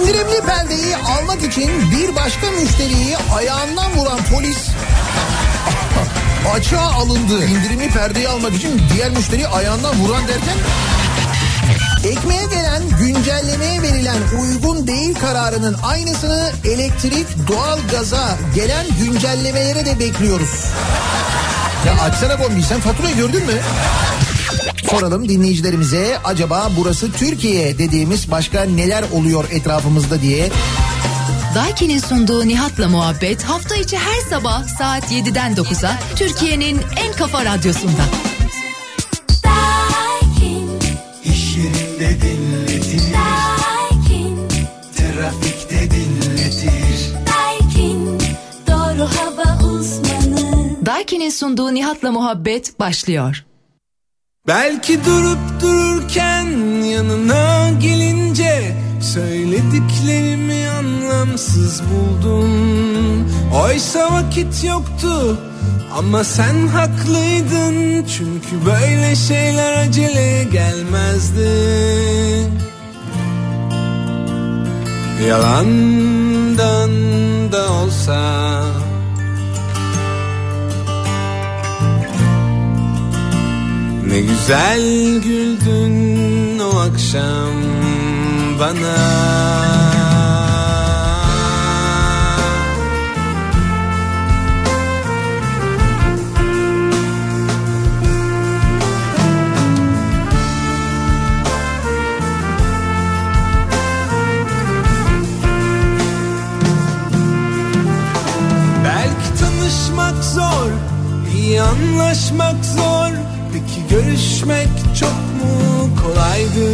İndirimli perdeyi almak için bir başka müşteriyi ayağından vuran polis açığa alındı. İndirimli perdeyi almak için diğer müşteriyi ayağından vuran derken Ekmeğe gelen güncellemeye verilen uygun değil kararının aynısını elektrik, doğal gaza gelen güncellemelere de bekliyoruz. Ya açsana bombi sen faturayı gördün mü? Soralım dinleyicilerimize acaba burası Türkiye dediğimiz başka neler oluyor etrafımızda diye. Daiki'nin sunduğu Nihat'la muhabbet hafta içi her sabah saat 7'den 9'a Türkiye'nin en kafa radyosunda. İş yerinde dinletir. Trafikte dinletir. Doğru hava uzmanı. Daiki'nin sunduğu Nihat'la muhabbet başlıyor. Belki durup dururken yanına gelince Söylediklerimi anlamsız buldum. Oysa vakit yoktu ama sen haklıydın. Çünkü böyle şeyler acele gelmezdi. Yalandan da olsa Ne güzel güldün o akşam bana. Belki tanışmak zor, iyi anlaşmak zor Peki görüşmek çok mu kolaydı?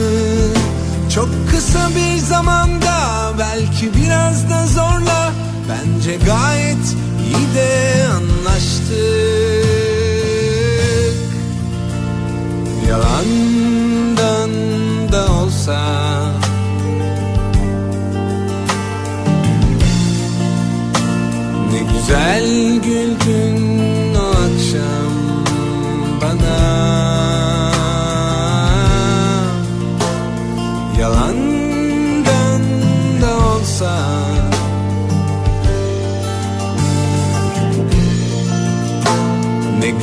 Çok kısa bir zamanda belki biraz da zorla. Bence gayet iyi de anlaştık. Yalandan da olsa. Ne güzel güldün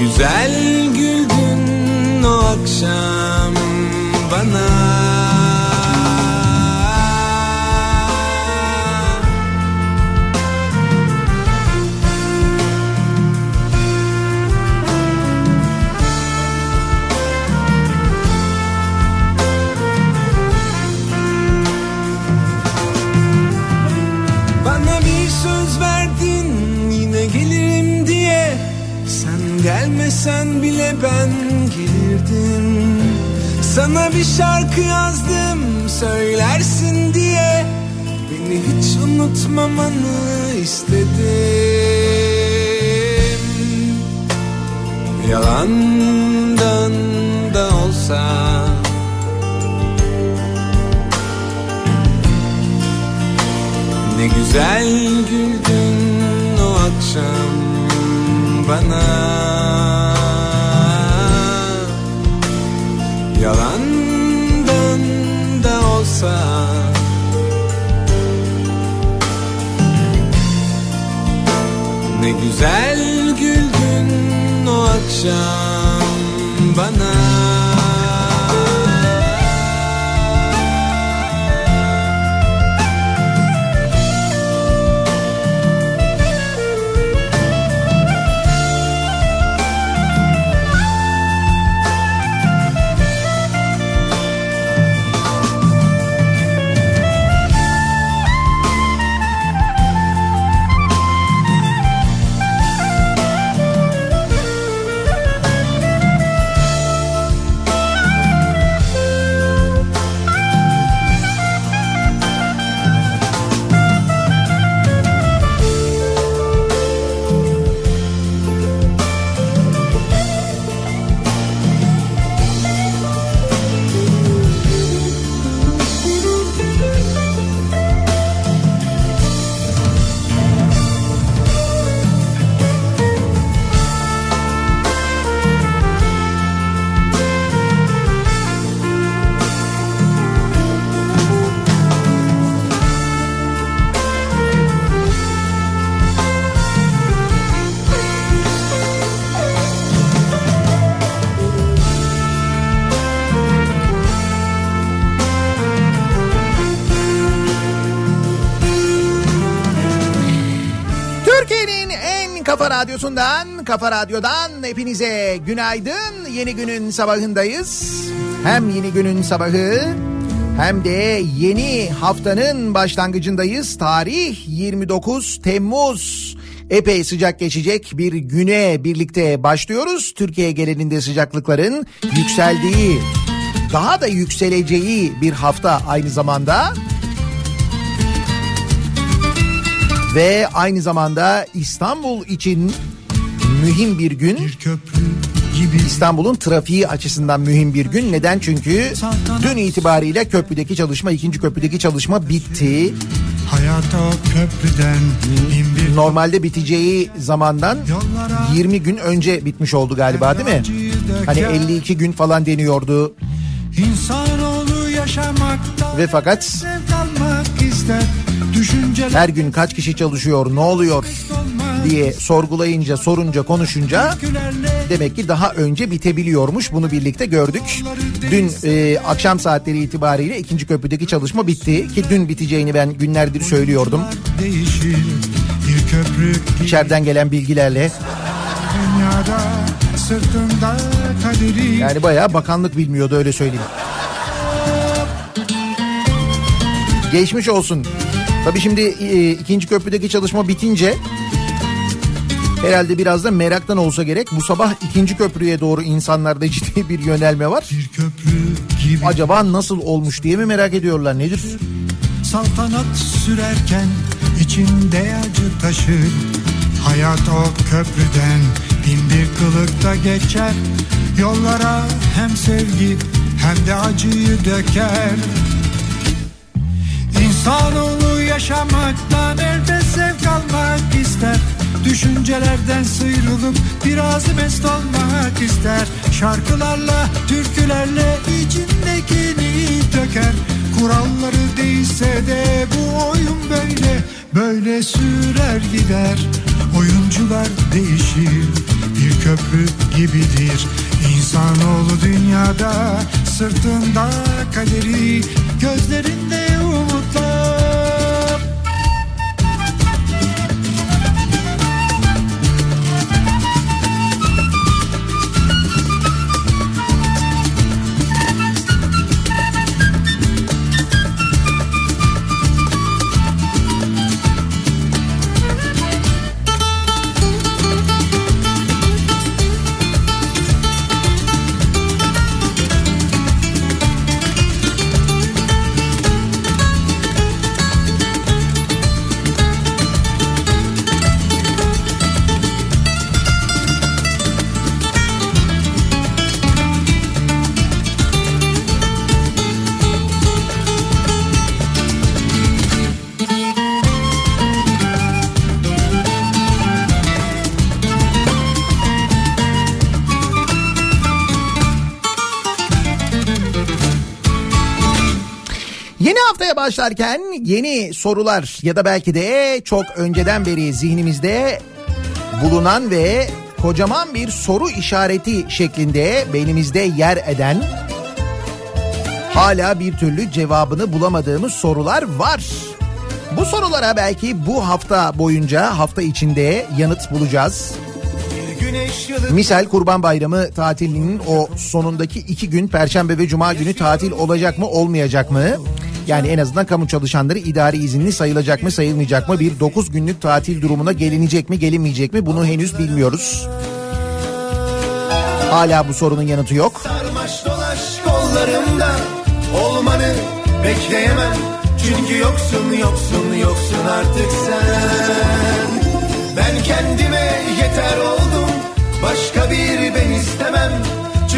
güzel güldün o akşam gelmesen bile ben gelirdim. Sana bir şarkı yazdım söylersin diye. Beni hiç unutmamanı istedim. Yalandan da olsa. Ne güzel güldün o akşam bana. Yalandan da olsa. Ne güzel güldün o akşam bana Radyosu'ndan, Kafa Radyo'dan hepinize günaydın. Yeni günün sabahındayız. Hem yeni günün sabahı hem de yeni haftanın başlangıcındayız. Tarih 29 Temmuz. Epey sıcak geçecek bir güne birlikte başlıyoruz. Türkiye genelinde sıcaklıkların yükseldiği, daha da yükseleceği bir hafta aynı zamanda. Ve aynı zamanda İstanbul için mühim bir gün. Bir köprü gibi İstanbul'un trafiği açısından mühim bir gün. Neden? Çünkü dün itibariyle köprüdeki çalışma, ikinci köprüdeki çalışma bitti. hayata köprüden bir Normalde biteceği zamandan 20 gün önce bitmiş oldu galiba değil mi? Hani 52 gün falan deniyordu insanoğlu yaşamakta ve fakat her gün kaç kişi çalışıyor, ne oluyor. Diye sorgulayınca, sorunca, konuşunca demek ki daha önce bitebiliyormuş. Bunu birlikte gördük. Dün e, akşam saatleri itibariyle ikinci köprüdeki çalışma bitti ki dün biteceğini ben günlerdir söylüyordum. İçeriden gelen bilgilerle yani bayağı bakanlık bilmiyordu öyle söyleyeyim. Geçmiş olsun. Tabii şimdi e, ikinci köprüdeki çalışma bitince herhalde biraz da meraktan olsa gerek. Bu sabah ikinci köprüye doğru insanlarda ciddi bir yönelme var. Bir köprü gibi Acaba nasıl olmuş diye mi merak ediyorlar nedir? saltanat sürerken içinde acı taşır. Hayat o köprüden bin bir kılıkta geçer. Yollara hem sevgi hem de acıyı döker. İnsanoğlu yaşamaktan elbet zevk almak ister. Düşüncelerden sıyrılıp biraz mest olmak ister. Şarkılarla, türkülerle içindekini döker. Kuralları değilse de bu oyun böyle, böyle sürer gider. Oyuncular değişir, bir köprü gibidir. İnsanoğlu dünyada, sırtında kaderi, gözlerinde başlarken yeni sorular ya da belki de çok önceden beri zihnimizde bulunan ve kocaman bir soru işareti şeklinde beynimizde yer eden hala bir türlü cevabını bulamadığımız sorular var. Bu sorulara belki bu hafta boyunca hafta içinde yanıt bulacağız. Misal Kurban Bayramı tatilinin o sonundaki iki gün Perşembe ve Cuma günü tatil olacak mı olmayacak mı? Yani en azından kamu çalışanları idari izinli sayılacak mı sayılmayacak mı? Bir 9 günlük tatil durumuna gelinecek mi gelinmeyecek mi? Bunu henüz bilmiyoruz. Hala bu sorunun yanıtı yok. Sarmaş dolaş kollarımda olmanı bekleyemem Çünkü yoksun yoksun yoksun artık sen Ben kendime yeter oldum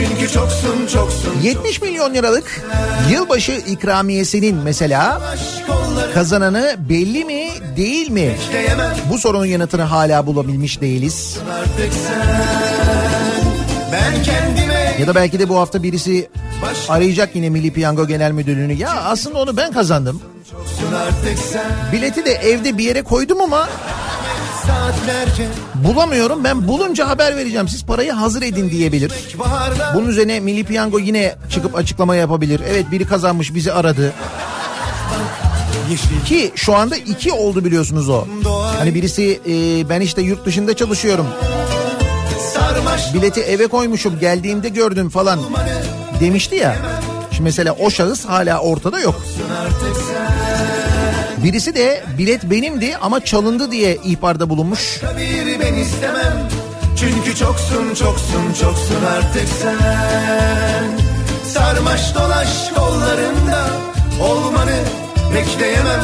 Çünkü çoksun çoksun 70 milyon liralık yılbaşı ikramiyesinin mesela kazananı belli mi değil mi? Bu sorunun yanıtını hala bulabilmiş değiliz. Ya da belki de bu hafta birisi arayacak yine Milli Piyango Genel Müdürlüğü'nü. Ya aslında onu ben kazandım. Bileti de evde bir yere koydum ama bulamıyorum. Ben bulunca haber vereceğim. Siz parayı hazır edin diyebilir. Bunun üzerine Milli Piyango yine çıkıp açıklama yapabilir. Evet biri kazanmış bizi aradı. Ki şu anda iki oldu biliyorsunuz o. Hani birisi e, ben işte yurt dışında çalışıyorum. Bileti eve koymuşum geldiğimde gördüm falan demişti ya. Şimdi mesela o şahıs hala ortada yok. artık sen Birisi de bilet benimdi ama çalındı diye ihbarda bulunmuş. Bir ben istemem. Çünkü çoksun çoksun çoksun artık sen. Sarmaş dolaş kollarında Olmanı bekleyemem.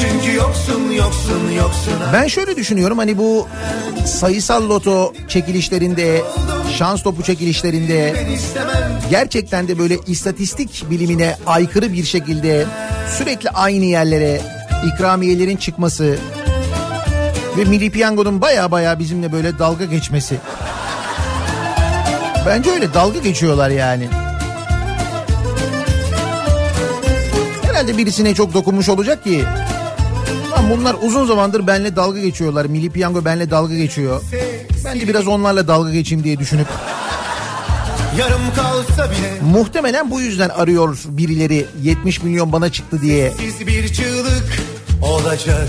Çünkü yoksun yoksun yoksun Ben şöyle düşünüyorum hani bu sayısal loto çekilişlerinde, şans topu çekilişlerinde gerçekten de böyle istatistik bilimine aykırı bir şekilde sürekli aynı yerlere ikramiyelerin çıkması ve Milli Piyango'nun baya baya bizimle böyle dalga geçmesi. Bence öyle dalga geçiyorlar yani. Herhalde birisine çok dokunmuş olacak ki. Lan bunlar uzun zamandır benle dalga geçiyorlar. Milli Piyango benle dalga geçiyor. Ben de biraz onlarla dalga geçeyim diye düşünüp Yarım kalsa bile Muhtemelen bu yüzden arıyor birileri 70 milyon bana çıktı diye. Siz bir çığlık olacak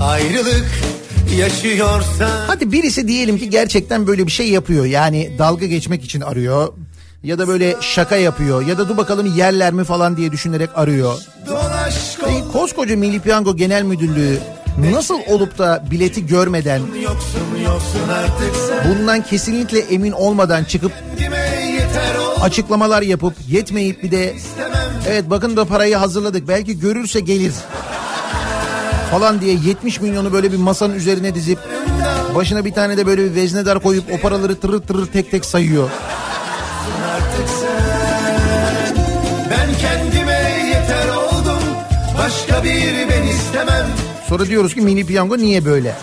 Ayrılık yaşıyorsan Hadi birisi diyelim ki gerçekten böyle bir şey yapıyor. Yani dalga geçmek için arıyor. Ya da böyle şaka yapıyor. Ya da dur bakalım yerler mi falan diye düşünerek arıyor. E, koskoca Milli Piyango Genel Müdürlüğü nasıl olup da bileti görmeden bundan kesinlikle emin olmadan çıkıp açıklamalar yapıp yetmeyip bir de evet bakın da parayı hazırladık belki görürse gelir falan diye 70 milyonu böyle bir masanın üzerine dizip başına bir tane de böyle bir veznedar koyup o paraları tırır tırır tek tek sayıyor. Ben kendime yeter oldum Başka bir ben istemem Sonra diyoruz ki mini piyango niye böyle?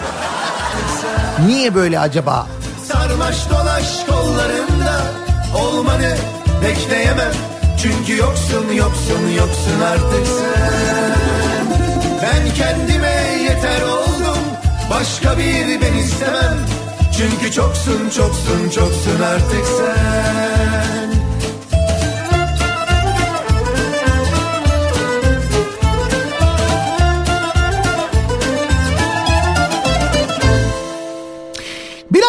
Niye böyle acaba? Sarmaş dolaş kollarında Olmanı bekleyemem Çünkü yoksun yoksun yoksun artık sen Ben kendime yeter oldum Başka bir ben istemem Çünkü çoksun çoksun çoksun artık sen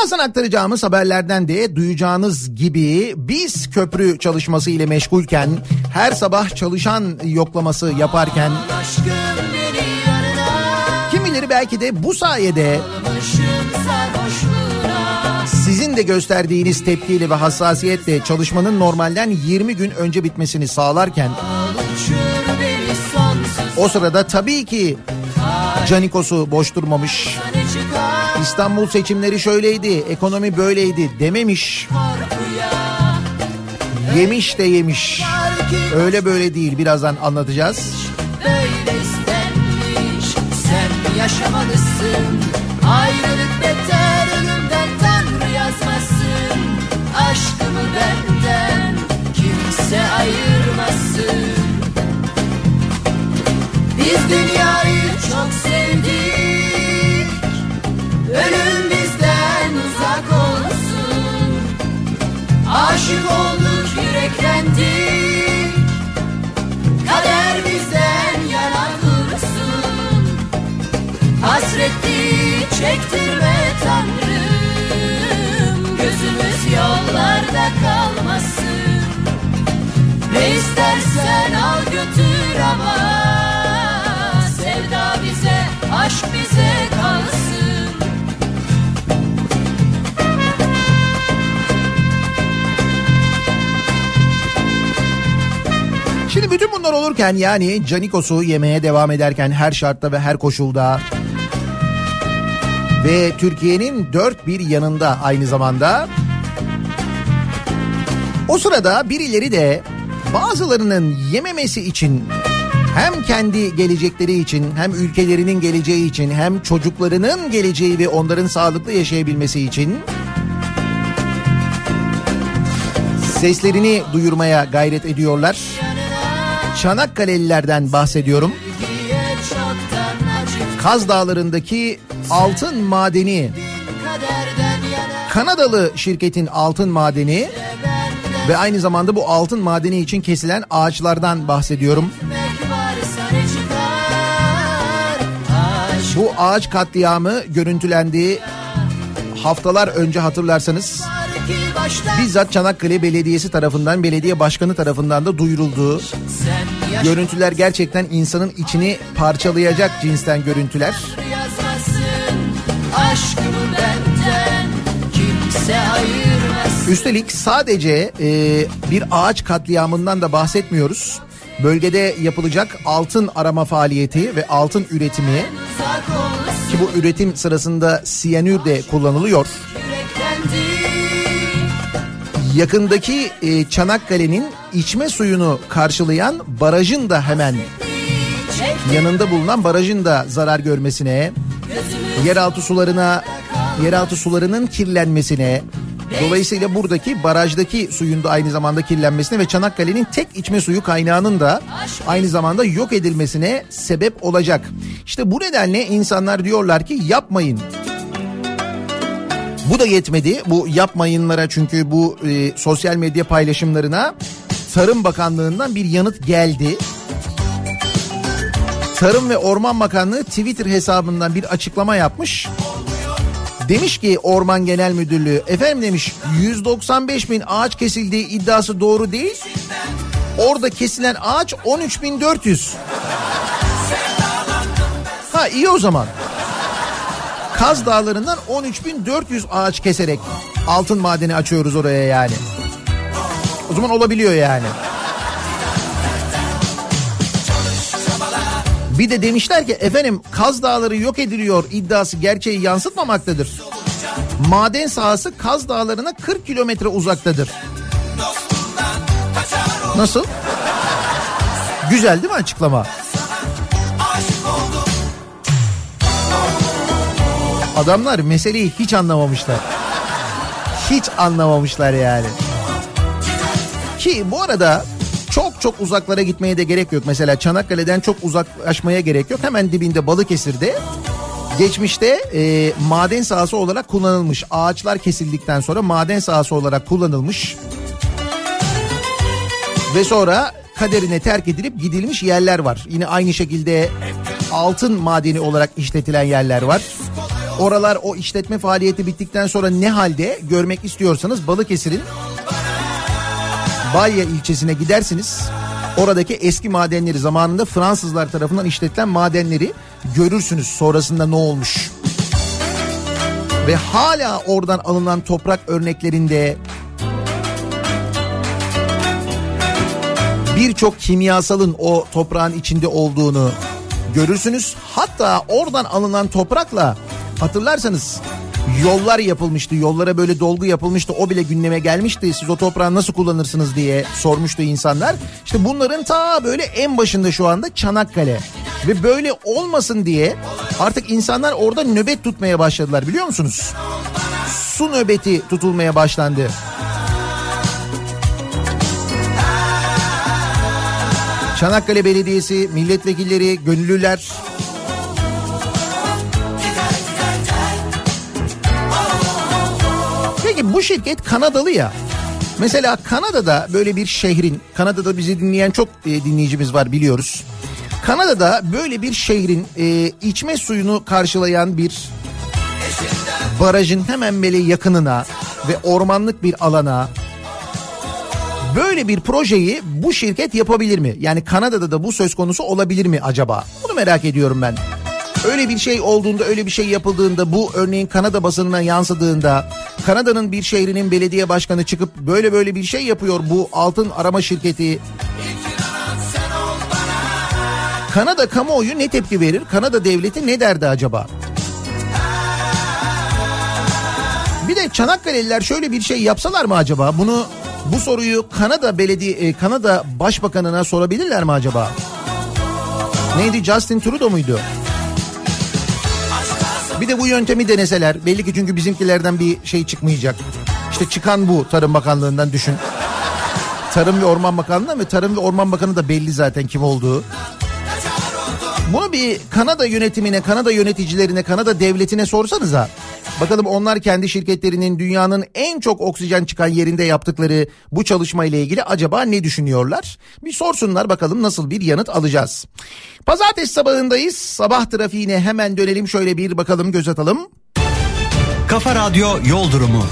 Birazdan aktaracağımız haberlerden de duyacağınız gibi biz köprü çalışması ile meşgulken her sabah çalışan yoklaması yaparken kimileri belki de bu sayede sizin de gösterdiğiniz tepkiyle ve hassasiyetle çalışmanın normalden 20 gün önce bitmesini sağlarken o sırada tabii ki Canikos'u boş durmamış. İstanbul seçimleri şöyleydi, ekonomi böyleydi dememiş. Yemiş de yemiş. Öyle böyle değil birazdan anlatacağız. böyle istenmiş Sen yaşamalısın Ayrılık beter ölümden Tanrı yazmasın Aşkımı benden kimse ayırmasın Biz dünyayı çok sevdik Ölüm bizden uzak olsun. Aşık olduk yüreklendik. Kader bizden yana dursun. Hasreti çektirme Tanrım. Gözümüz yollarda kalmasın. Ne istersen bunlar olurken yani Canikos'u yemeye devam ederken her şartta ve her koşulda ve Türkiye'nin dört bir yanında aynı zamanda o sırada birileri de bazılarının yememesi için hem kendi gelecekleri için hem ülkelerinin geleceği için hem çocuklarının geleceği ve onların sağlıklı yaşayabilmesi için seslerini duyurmaya gayret ediyorlar. Çanakkale'lilerden bahsediyorum. Kaz Dağları'ndaki altın madeni Kanadalı şirketin altın madeni ve aynı zamanda bu altın madeni için kesilen ağaçlardan bahsediyorum. Bu ağaç katliamı görüntülendi. Haftalar önce hatırlarsanız bizzat Çanakkale Belediyesi tarafından, belediye başkanı tarafından da duyuruldu. Görüntüler gerçekten insanın içini parçalayacak cinsten görüntüler. Üstelik sadece e, bir ağaç katliamından da bahsetmiyoruz. Bölgede yapılacak altın arama faaliyeti ve altın üretimi ki bu üretim sırasında siyanür de kullanılıyor. Yakındaki e, Çanakkale'nin içme suyunu karşılayan barajın da hemen yanında bulunan barajın da zarar görmesine, yeraltı sularına, yeraltı sularının kirlenmesine, dolayısıyla buradaki barajdaki suyun da aynı zamanda kirlenmesine ve Çanakkale'nin tek içme suyu kaynağının da aynı zamanda yok edilmesine sebep olacak. İşte bu nedenle insanlar diyorlar ki yapmayın. Bu da yetmedi. Bu yapmayınlara çünkü bu e, sosyal medya paylaşımlarına Tarım Bakanlığı'ndan bir yanıt geldi. Tarım ve Orman Bakanlığı Twitter hesabından bir açıklama yapmış. Demiş ki Orman Genel Müdürlüğü efendim demiş 195 bin ağaç kesildiği iddiası doğru değil. Orada kesilen ağaç 13.400. Ha iyi o zaman. Kaz Dağları'ndan 13.400 ağaç keserek altın madeni açıyoruz oraya yani. O zaman olabiliyor yani. Bir de demişler ki efendim Kaz Dağları yok ediliyor iddiası gerçeği yansıtmamaktadır. Maden sahası Kaz Dağları'na 40 kilometre uzaktadır. Nasıl? Güzel değil mi açıklama? Adamlar meseleyi hiç anlamamışlar. Hiç anlamamışlar yani. Ki bu arada çok çok uzaklara gitmeye de gerek yok. Mesela Çanakkale'den çok uzaklaşmaya gerek yok. Hemen dibinde Balıkesir'de geçmişte e, maden sahası olarak kullanılmış. Ağaçlar kesildikten sonra maden sahası olarak kullanılmış. Ve sonra kaderine terk edilip gidilmiş yerler var. Yine aynı şekilde altın madeni olarak işletilen yerler var. Oralar o işletme faaliyeti bittikten sonra ne halde görmek istiyorsanız Balıkesir'in Balya ilçesine gidersiniz. Oradaki eski madenleri zamanında Fransızlar tarafından işletilen madenleri görürsünüz sonrasında ne olmuş. Ve hala oradan alınan toprak örneklerinde birçok kimyasalın o toprağın içinde olduğunu görürsünüz. Hatta oradan alınan toprakla hatırlarsanız yollar yapılmıştı. Yollara böyle dolgu yapılmıştı. O bile gündeme gelmişti. Siz o toprağı nasıl kullanırsınız diye sormuştu insanlar. İşte bunların ta böyle en başında şu anda Çanakkale. Ve böyle olmasın diye artık insanlar orada nöbet tutmaya başladılar biliyor musunuz? Su nöbeti tutulmaya başlandı. Çanakkale Belediyesi, milletvekilleri, gönüllüler bu şirket Kanadalı ya. Mesela Kanada'da böyle bir şehrin, Kanada'da bizi dinleyen çok e, dinleyicimiz var biliyoruz. Kanada'da böyle bir şehrin e, içme suyunu karşılayan bir barajın hemen böyle yakınına ve ormanlık bir alana böyle bir projeyi bu şirket yapabilir mi? Yani Kanada'da da bu söz konusu olabilir mi acaba? Bunu merak ediyorum ben. Öyle bir şey olduğunda, öyle bir şey yapıldığında, bu örneğin Kanada basınına yansıdığında, Kanada'nın bir şehrinin belediye başkanı çıkıp böyle böyle bir şey yapıyor bu altın arama şirketi. Kanada kamuoyu ne tepki verir? Kanada devleti ne derdi acaba? Bir de Çanakkale'liler şöyle bir şey yapsalar mı acaba? Bunu bu soruyu Kanada belediye Kanada Başbakanına sorabilirler mi acaba? Neydi Justin Trudeau muydu? Bir de bu yöntemi deneseler belli ki çünkü bizimkilerden bir şey çıkmayacak. İşte çıkan bu Tarım Bakanlığı'ndan düşün. Tarım ve Orman Bakanlığı ve Tarım ve Orman Bakanı da belli zaten kim olduğu. Bunu bir Kanada yönetimine, Kanada yöneticilerine, Kanada devletine sorsanız ha. Bakalım onlar kendi şirketlerinin dünyanın en çok oksijen çıkan yerinde yaptıkları bu çalışma ile ilgili acaba ne düşünüyorlar? Bir sorsunlar bakalım nasıl bir yanıt alacağız. Pazartesi sabahındayız. Sabah trafiğine hemen dönelim şöyle bir bakalım göz atalım. Kafa Radyo Yol Durumu.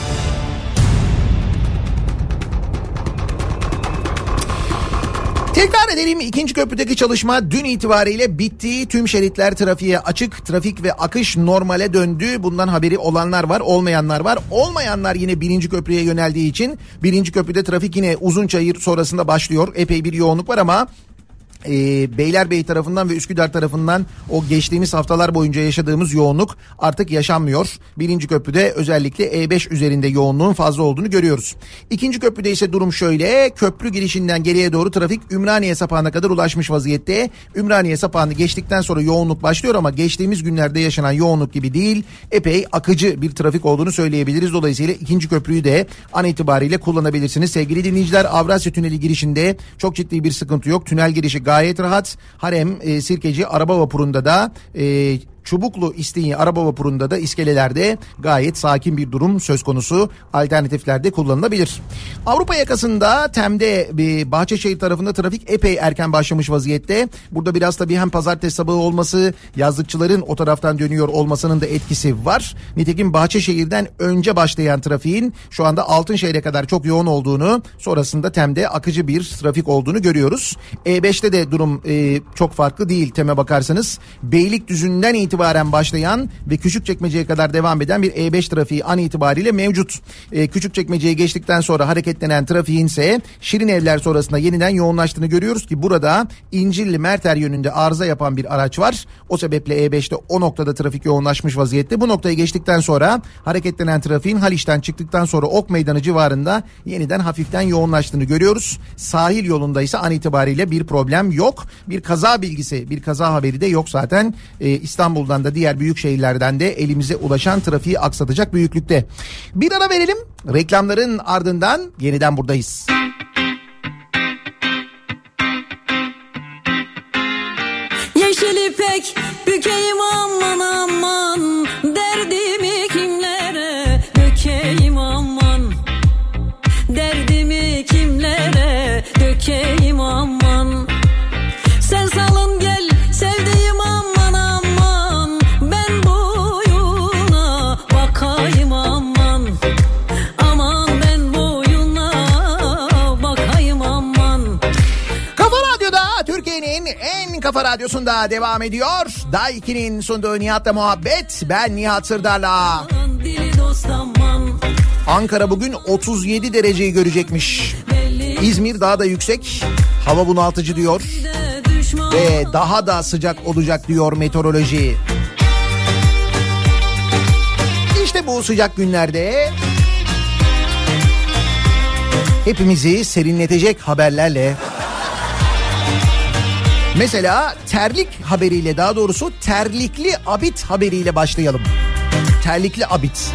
Tekrar edelim ikinci köprüdeki çalışma dün itibariyle bitti. Tüm şeritler trafiğe açık. Trafik ve akış normale döndü. Bundan haberi olanlar var olmayanlar var. Olmayanlar yine birinci köprüye yöneldiği için birinci köprüde trafik yine uzun çayır sonrasında başlıyor. Epey bir yoğunluk var ama e, Beylerbeyi tarafından ve Üsküdar tarafından o geçtiğimiz haftalar boyunca yaşadığımız yoğunluk artık yaşanmıyor. Birinci köprüde özellikle E5 üzerinde yoğunluğun fazla olduğunu görüyoruz. İkinci köprüde ise durum şöyle. Köprü girişinden geriye doğru trafik Ümraniye sapağına kadar ulaşmış vaziyette. Ümraniye sapağını geçtikten sonra yoğunluk başlıyor ama geçtiğimiz günlerde yaşanan yoğunluk gibi değil. Epey akıcı bir trafik olduğunu söyleyebiliriz. Dolayısıyla ikinci köprüyü de an itibariyle kullanabilirsiniz. Sevgili dinleyiciler Avrasya Tüneli girişinde çok ciddi bir sıkıntı yok. Tünel girişi gayet rahat. Harem e, Sirkeci araba vapurunda da e, Çubuklu İstinye araba vapurunda da iskelelerde gayet sakin bir durum söz konusu. Alternatiflerde kullanılabilir. Avrupa yakasında Tem'de bir Bahçeşehir tarafında trafik epey erken başlamış vaziyette. Burada biraz tabii hem pazartesi sabahı olması, yazlıkçıların o taraftan dönüyor olmasının da etkisi var. Nitekim Bahçeşehir'den önce başlayan trafiğin şu anda Altınşehir'e kadar çok yoğun olduğunu, sonrasında Tem'de akıcı bir trafik olduğunu görüyoruz. E5'te de durum e, çok farklı değil Tem'e bakarsanız. Beylikdüzü'nden itibaren itibaren başlayan ve Küçükçekmece'ye kadar devam eden bir E5 trafiği an itibariyle mevcut. E, Küçükçekmece'ye geçtikten sonra hareketlenen trafiğin ise Şirin Evler sonrasında yeniden yoğunlaştığını görüyoruz ki burada İncilli Merter yönünde arıza yapan bir araç var. O sebeple E5'te o noktada trafik yoğunlaşmış vaziyette. Bu noktayı geçtikten sonra hareketlenen trafiğin Haliç'ten çıktıktan sonra Ok Meydanı civarında yeniden hafiften yoğunlaştığını görüyoruz. Sahil yolunda ise an itibariyle bir problem yok. Bir kaza bilgisi, bir kaza haberi de yok zaten. Ee, İstanbul'dan da diğer büyük şehirlerden de elimize ulaşan trafiği aksatacak büyüklükte. Bir ara verelim. Reklamların ardından yeniden buradayız. Yeşil ipek bükeyim aman aman en kafa radyosunda devam ediyor. Daiki'nin sunduğu Nihat'la muhabbet. Ben Nihat Sırdar'la. Ankara bugün 37 dereceyi görecekmiş. İzmir daha da yüksek. Hava bunaltıcı diyor. Ve daha da sıcak olacak diyor meteoroloji. İşte bu sıcak günlerde hepimizi serinletecek haberlerle Mesela terlik haberiyle daha doğrusu terlikli abit haberiyle başlayalım. Terlikli abit.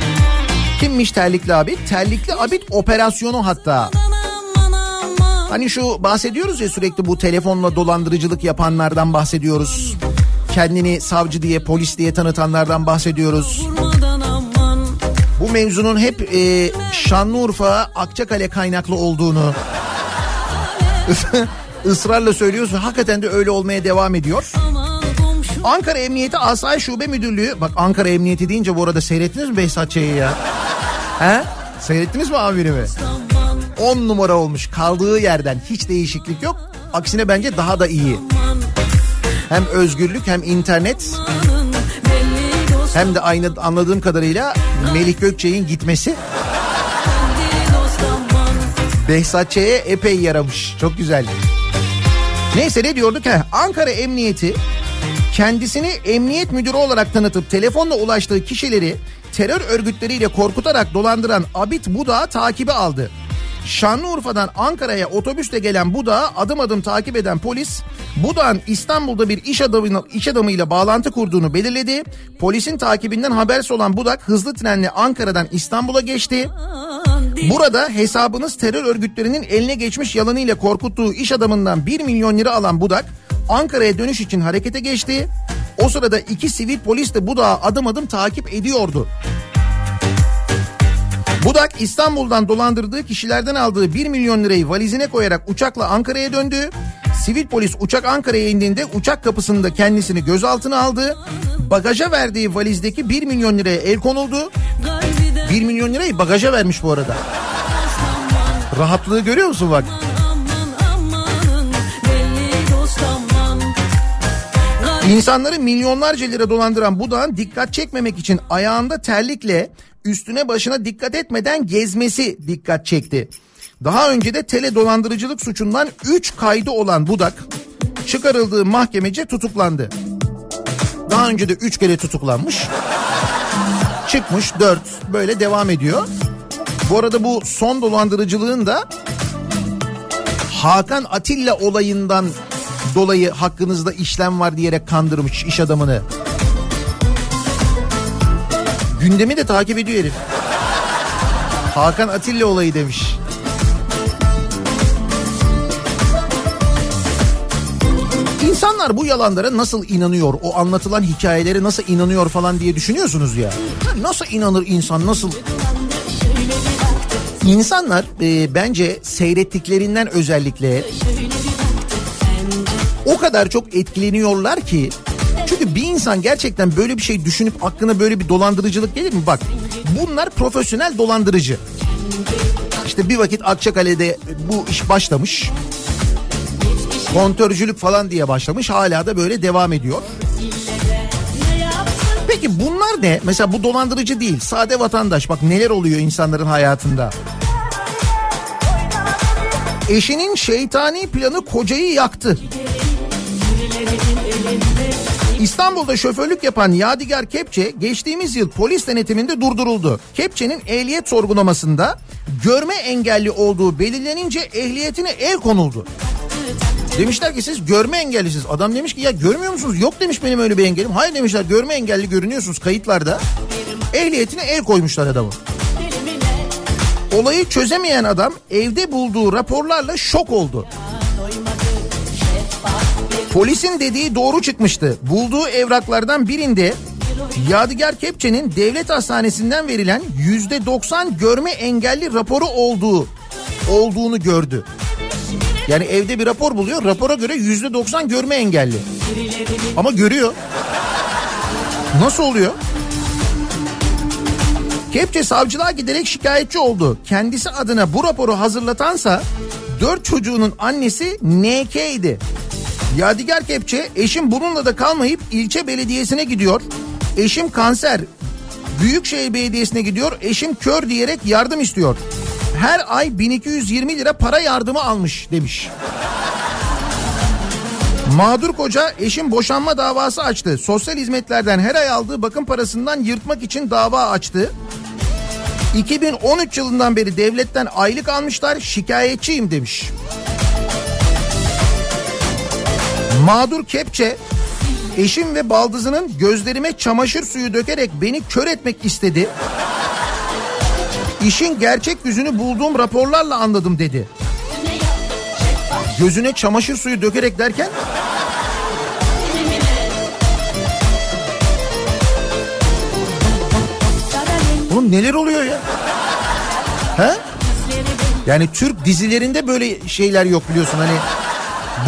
Kimmiş terlikli abit? Terlikli abit operasyonu hatta. Hani şu bahsediyoruz ya sürekli bu telefonla dolandırıcılık yapanlardan bahsediyoruz. Kendini savcı diye polis diye tanıtanlardan bahsediyoruz. Bu mevzunun hep e, Şanlıurfa Akçakale kaynaklı olduğunu ısrarla söylüyoruz ve hakikaten de öyle olmaya devam ediyor. Ankara Emniyeti Asayiş Şube Müdürlüğü bak Ankara Emniyeti deyince bu arada seyrettiniz mi Behzat Ç'yi ya? He? Seyrettiniz mi amirimi? aman 10 numara olmuş kaldığı yerden hiç değişiklik yok. Aksine bence daha da iyi. Hem özgürlük hem internet hem de aynı anladığım kadarıyla Melih Gökçe'nin gitmesi Behzat Ç'ye epey yaramış. Çok güzel. Neyse ne diyorduk? Heh, Ankara Emniyeti kendisini emniyet müdürü olarak tanıtıp telefonla ulaştığı kişileri terör örgütleriyle korkutarak dolandıran Abit Buda takibi aldı. Şanlıurfa'dan Ankara'ya otobüsle gelen Buda adım adım takip eden polis Buda'nın İstanbul'da bir iş adamıyla, iş adamıyla bağlantı kurduğunu belirledi. Polisin takibinden habersiz olan Budak hızlı trenle Ankara'dan İstanbul'a geçti. Burada hesabınız terör örgütlerinin eline geçmiş yalanıyla korkuttuğu iş adamından 1 milyon lira alan Budak Ankara'ya dönüş için harekete geçti. O sırada iki sivil polis de Budak'ı adım adım takip ediyordu. Budak İstanbul'dan dolandırdığı kişilerden aldığı 1 milyon lirayı valizine koyarak uçakla Ankara'ya döndü. Sivil polis uçak Ankara'ya indiğinde uçak kapısında kendisini gözaltına aldı. Bagaja verdiği valizdeki 1 milyon liraya el konuldu. 1 milyon lirayı bagaja vermiş bu arada. Rahatlığı görüyor musun bak? İnsanları milyonlarca lira dolandıran Budak'ın dikkat çekmemek için ayağında terlikle üstüne başına dikkat etmeden gezmesi dikkat çekti. Daha önce de tele dolandırıcılık suçundan 3 kaydı olan Budak çıkarıldığı mahkemece tutuklandı. Daha önce de 3 kere tutuklanmış. Çıkmış 4 böyle devam ediyor. Bu arada bu son dolandırıcılığın da Hakan Atilla olayından dolayı hakkınızda işlem var diyerek kandırmış iş adamını. Gündemi de takip ediyor herif. Hakan Atilla olayı demiş. İnsanlar bu yalanlara nasıl inanıyor? O anlatılan hikayelere nasıl inanıyor falan diye düşünüyorsunuz ya. Nasıl inanır insan nasıl? İnsanlar e, bence seyrettiklerinden özellikle o kadar çok etkileniyorlar ki çünkü bir insan gerçekten böyle bir şey düşünüp aklına böyle bir dolandırıcılık gelir mi? Bak bunlar profesyonel dolandırıcı. İşte bir vakit Akçakale'de bu iş başlamış. Kontörcülük falan diye başlamış hala da böyle devam ediyor. Peki bunlar ne? Mesela bu dolandırıcı değil sade vatandaş bak neler oluyor insanların hayatında. Eşinin şeytani planı kocayı yaktı. İstanbul'da şoförlük yapan Yadigar Kepçe geçtiğimiz yıl polis denetiminde durduruldu. Kepçe'nin ehliyet sorgulamasında görme engelli olduğu belirlenince ehliyetine el konuldu. Demişler ki siz görme engellisiniz. Adam demiş ki ya görmüyor musunuz? Yok demiş benim öyle bir engelim. Hayır demişler görme engelli görünüyorsunuz kayıtlarda. Ehliyetine el koymuşlar adamı. Olayı çözemeyen adam evde bulduğu raporlarla şok oldu. Polisin dediği doğru çıkmıştı. Bulduğu evraklardan birinde Yadigar Kepçe'nin devlet hastanesinden verilen yüzde 90 görme engelli raporu olduğu olduğunu gördü. Yani evde bir rapor buluyor. Rapora göre yüzde 90 görme engelli. Ama görüyor. Nasıl oluyor? Kepçe savcılığa giderek şikayetçi oldu. Kendisi adına bu raporu hazırlatansa dört çocuğunun annesi NK idi. Yadigar Kepçe eşim bununla da kalmayıp ilçe belediyesine gidiyor. Eşim kanser. Büyükşehir Belediyesi'ne gidiyor. Eşim kör diyerek yardım istiyor. Her ay 1220 lira para yardımı almış demiş. Mağdur koca eşim boşanma davası açtı. Sosyal hizmetlerden her ay aldığı bakım parasından yırtmak için dava açtı. 2013 yılından beri devletten aylık almışlar şikayetçiyim demiş. Mağdur kepçe eşim ve baldızının gözlerime çamaşır suyu dökerek beni kör etmek istedi. İşin gerçek yüzünü bulduğum raporlarla anladım dedi. Gözüne çamaşır suyu dökerek derken Oğlum neler oluyor ya? He? Yani Türk dizilerinde böyle şeyler yok biliyorsun hani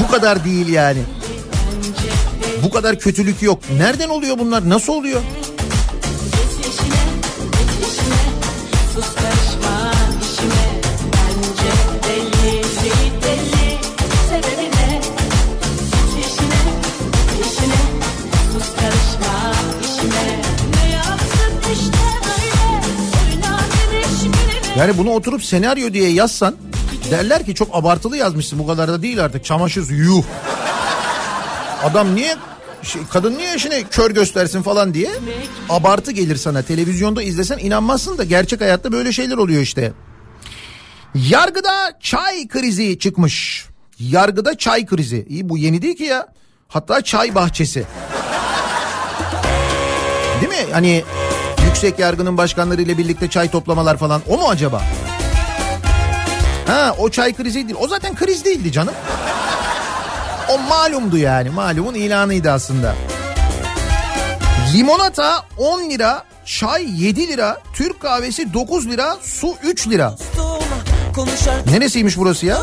bu kadar değil yani. Bu kadar kötülük yok. Nereden oluyor bunlar? Nasıl oluyor? Yani bunu oturup senaryo diye yazsan derler ki çok abartılı yazmışsın bu kadar da değil artık çamaşır suyu yuh. Adam niye şey, kadın niye eşine kör göstersin falan diye abartı gelir sana. Televizyonda izlesen inanmazsın da gerçek hayatta böyle şeyler oluyor işte. Yargıda çay krizi çıkmış. Yargıda çay krizi. İyi bu yeni değil ki ya. Hatta çay bahçesi. Değil mi? Hani yüksek yargının başkanlarıyla birlikte çay toplamalar falan o mu acaba? Ha o çay krizi değil. O zaten kriz değildi canım. O malumdu yani. Malumun ilanıydı aslında. Limonata 10 lira çay 7 lira, Türk kahvesi 9 lira, su 3 lira. Neresiymiş burası ya?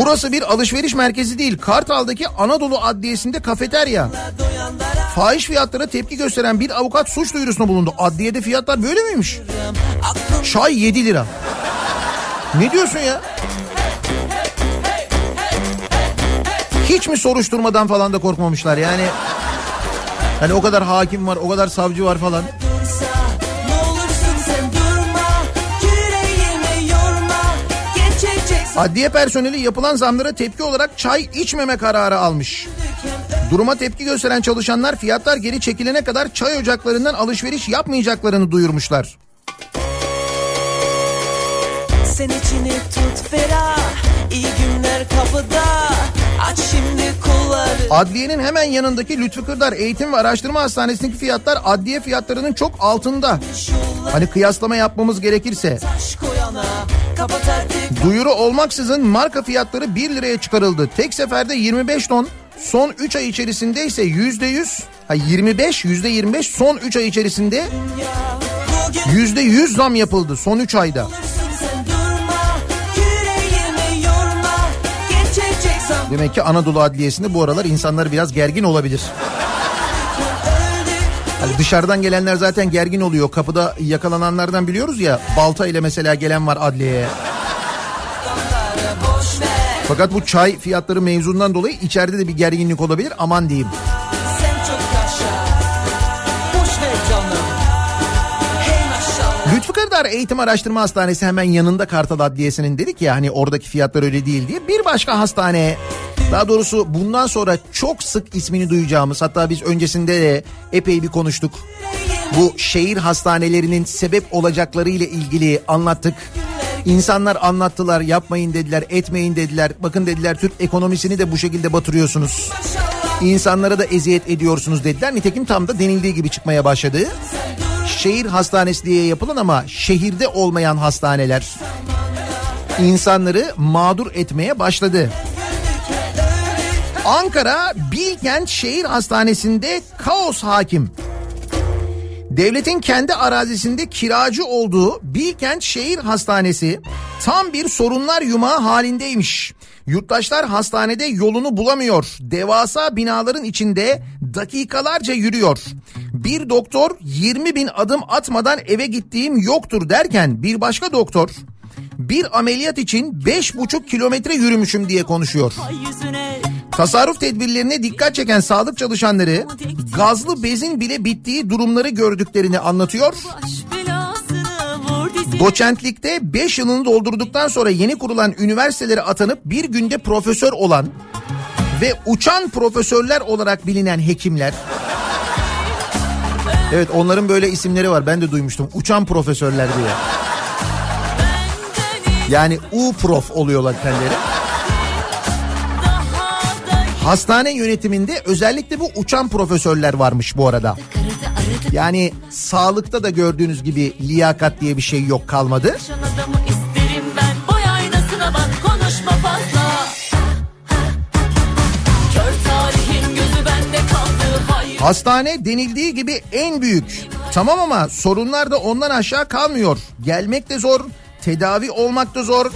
Burası bir alışveriş merkezi değil. Kartal'daki Anadolu Adliyesi'nde kafeterya. Fahiş fiyatlara tepki gösteren bir avukat suç duyurusunda bulundu. Adliyede fiyatlar böyle miymiş? Çay 7 lira. Ne diyorsun ya? Hiç mi soruşturmadan falan da korkmamışlar yani? Hani o kadar hakim var, o kadar savcı var falan. Adliye personeli yapılan zamlara tepki olarak çay içmeme kararı almış. Duruma tepki gösteren çalışanlar fiyatlar geri çekilene kadar çay ocaklarından alışveriş yapmayacaklarını duyurmuşlar. Sen içini tut ferah İyi günler kapıda Adliyenin hemen yanındaki Lütfü Kırdar Eğitim ve Araştırma Hastanesi'ndeki fiyatlar adliye fiyatlarının çok altında. Hani kıyaslama yapmamız gerekirse. Duyuru olmaksızın marka fiyatları 1 liraya çıkarıldı. Tek seferde 25 ton, son 3 ay içerisinde ise %100, ha 25, %25 son 3 ay içerisinde ya Bugün %100 zam yapıldı son 3 ayda. Demek ki Anadolu Adliyesi'nde bu aralar insanlar biraz gergin olabilir. Hani dışarıdan gelenler zaten gergin oluyor. Kapıda yakalananlardan biliyoruz ya. Balta ile mesela gelen var adliyeye. Fakat bu çay fiyatları mevzundan dolayı içeride de bir gerginlik olabilir. Aman diyeyim. Kırdar Eğitim Araştırma Hastanesi hemen yanında Kartal Adliyesi'nin dedik ya hani oradaki fiyatlar öyle değil diye. Bir başka hastane daha doğrusu bundan sonra çok sık ismini duyacağımız hatta biz öncesinde de epey bir konuştuk. Bu şehir hastanelerinin sebep olacakları ile ilgili anlattık. İnsanlar anlattılar yapmayın dediler etmeyin dediler. Bakın dediler Türk ekonomisini de bu şekilde batırıyorsunuz. İnsanlara da eziyet ediyorsunuz dediler. Nitekim tam da denildiği gibi çıkmaya başladı. Şehir hastanesi diye yapılan ama şehirde olmayan hastaneler insanları mağdur etmeye başladı. Ankara Bilkent Şehir Hastanesi'nde kaos hakim. Devletin kendi arazisinde kiracı olduğu Bilkent Şehir Hastanesi tam bir sorunlar yumağı halindeymiş. Yurttaşlar hastanede yolunu bulamıyor. Devasa binaların içinde dakikalarca yürüyor. Bir doktor 20 bin adım atmadan eve gittiğim yoktur derken bir başka doktor bir ameliyat için 5,5 kilometre yürümüşüm diye konuşuyor. Tasarruf tedbirlerine dikkat çeken sağlık çalışanları gazlı bezin bile bittiği durumları gördüklerini anlatıyor. Doçentlikte 5 yılını doldurduktan sonra yeni kurulan üniversitelere atanıp bir günde profesör olan ve uçan profesörler olarak bilinen hekimler. Evet onların böyle isimleri var ben de duymuştum. Uçan profesörler diye. Yani U prof oluyorlar kendileri. Hastane yönetiminde özellikle bu uçan profesörler varmış bu arada. Yani sağlıkta da gördüğünüz gibi liyakat diye bir şey yok kalmadı. Hastane denildiği gibi en büyük. Tamam ama sorunlar da ondan aşağı kalmıyor. Gelmek de zor, tedavi olmak da zor.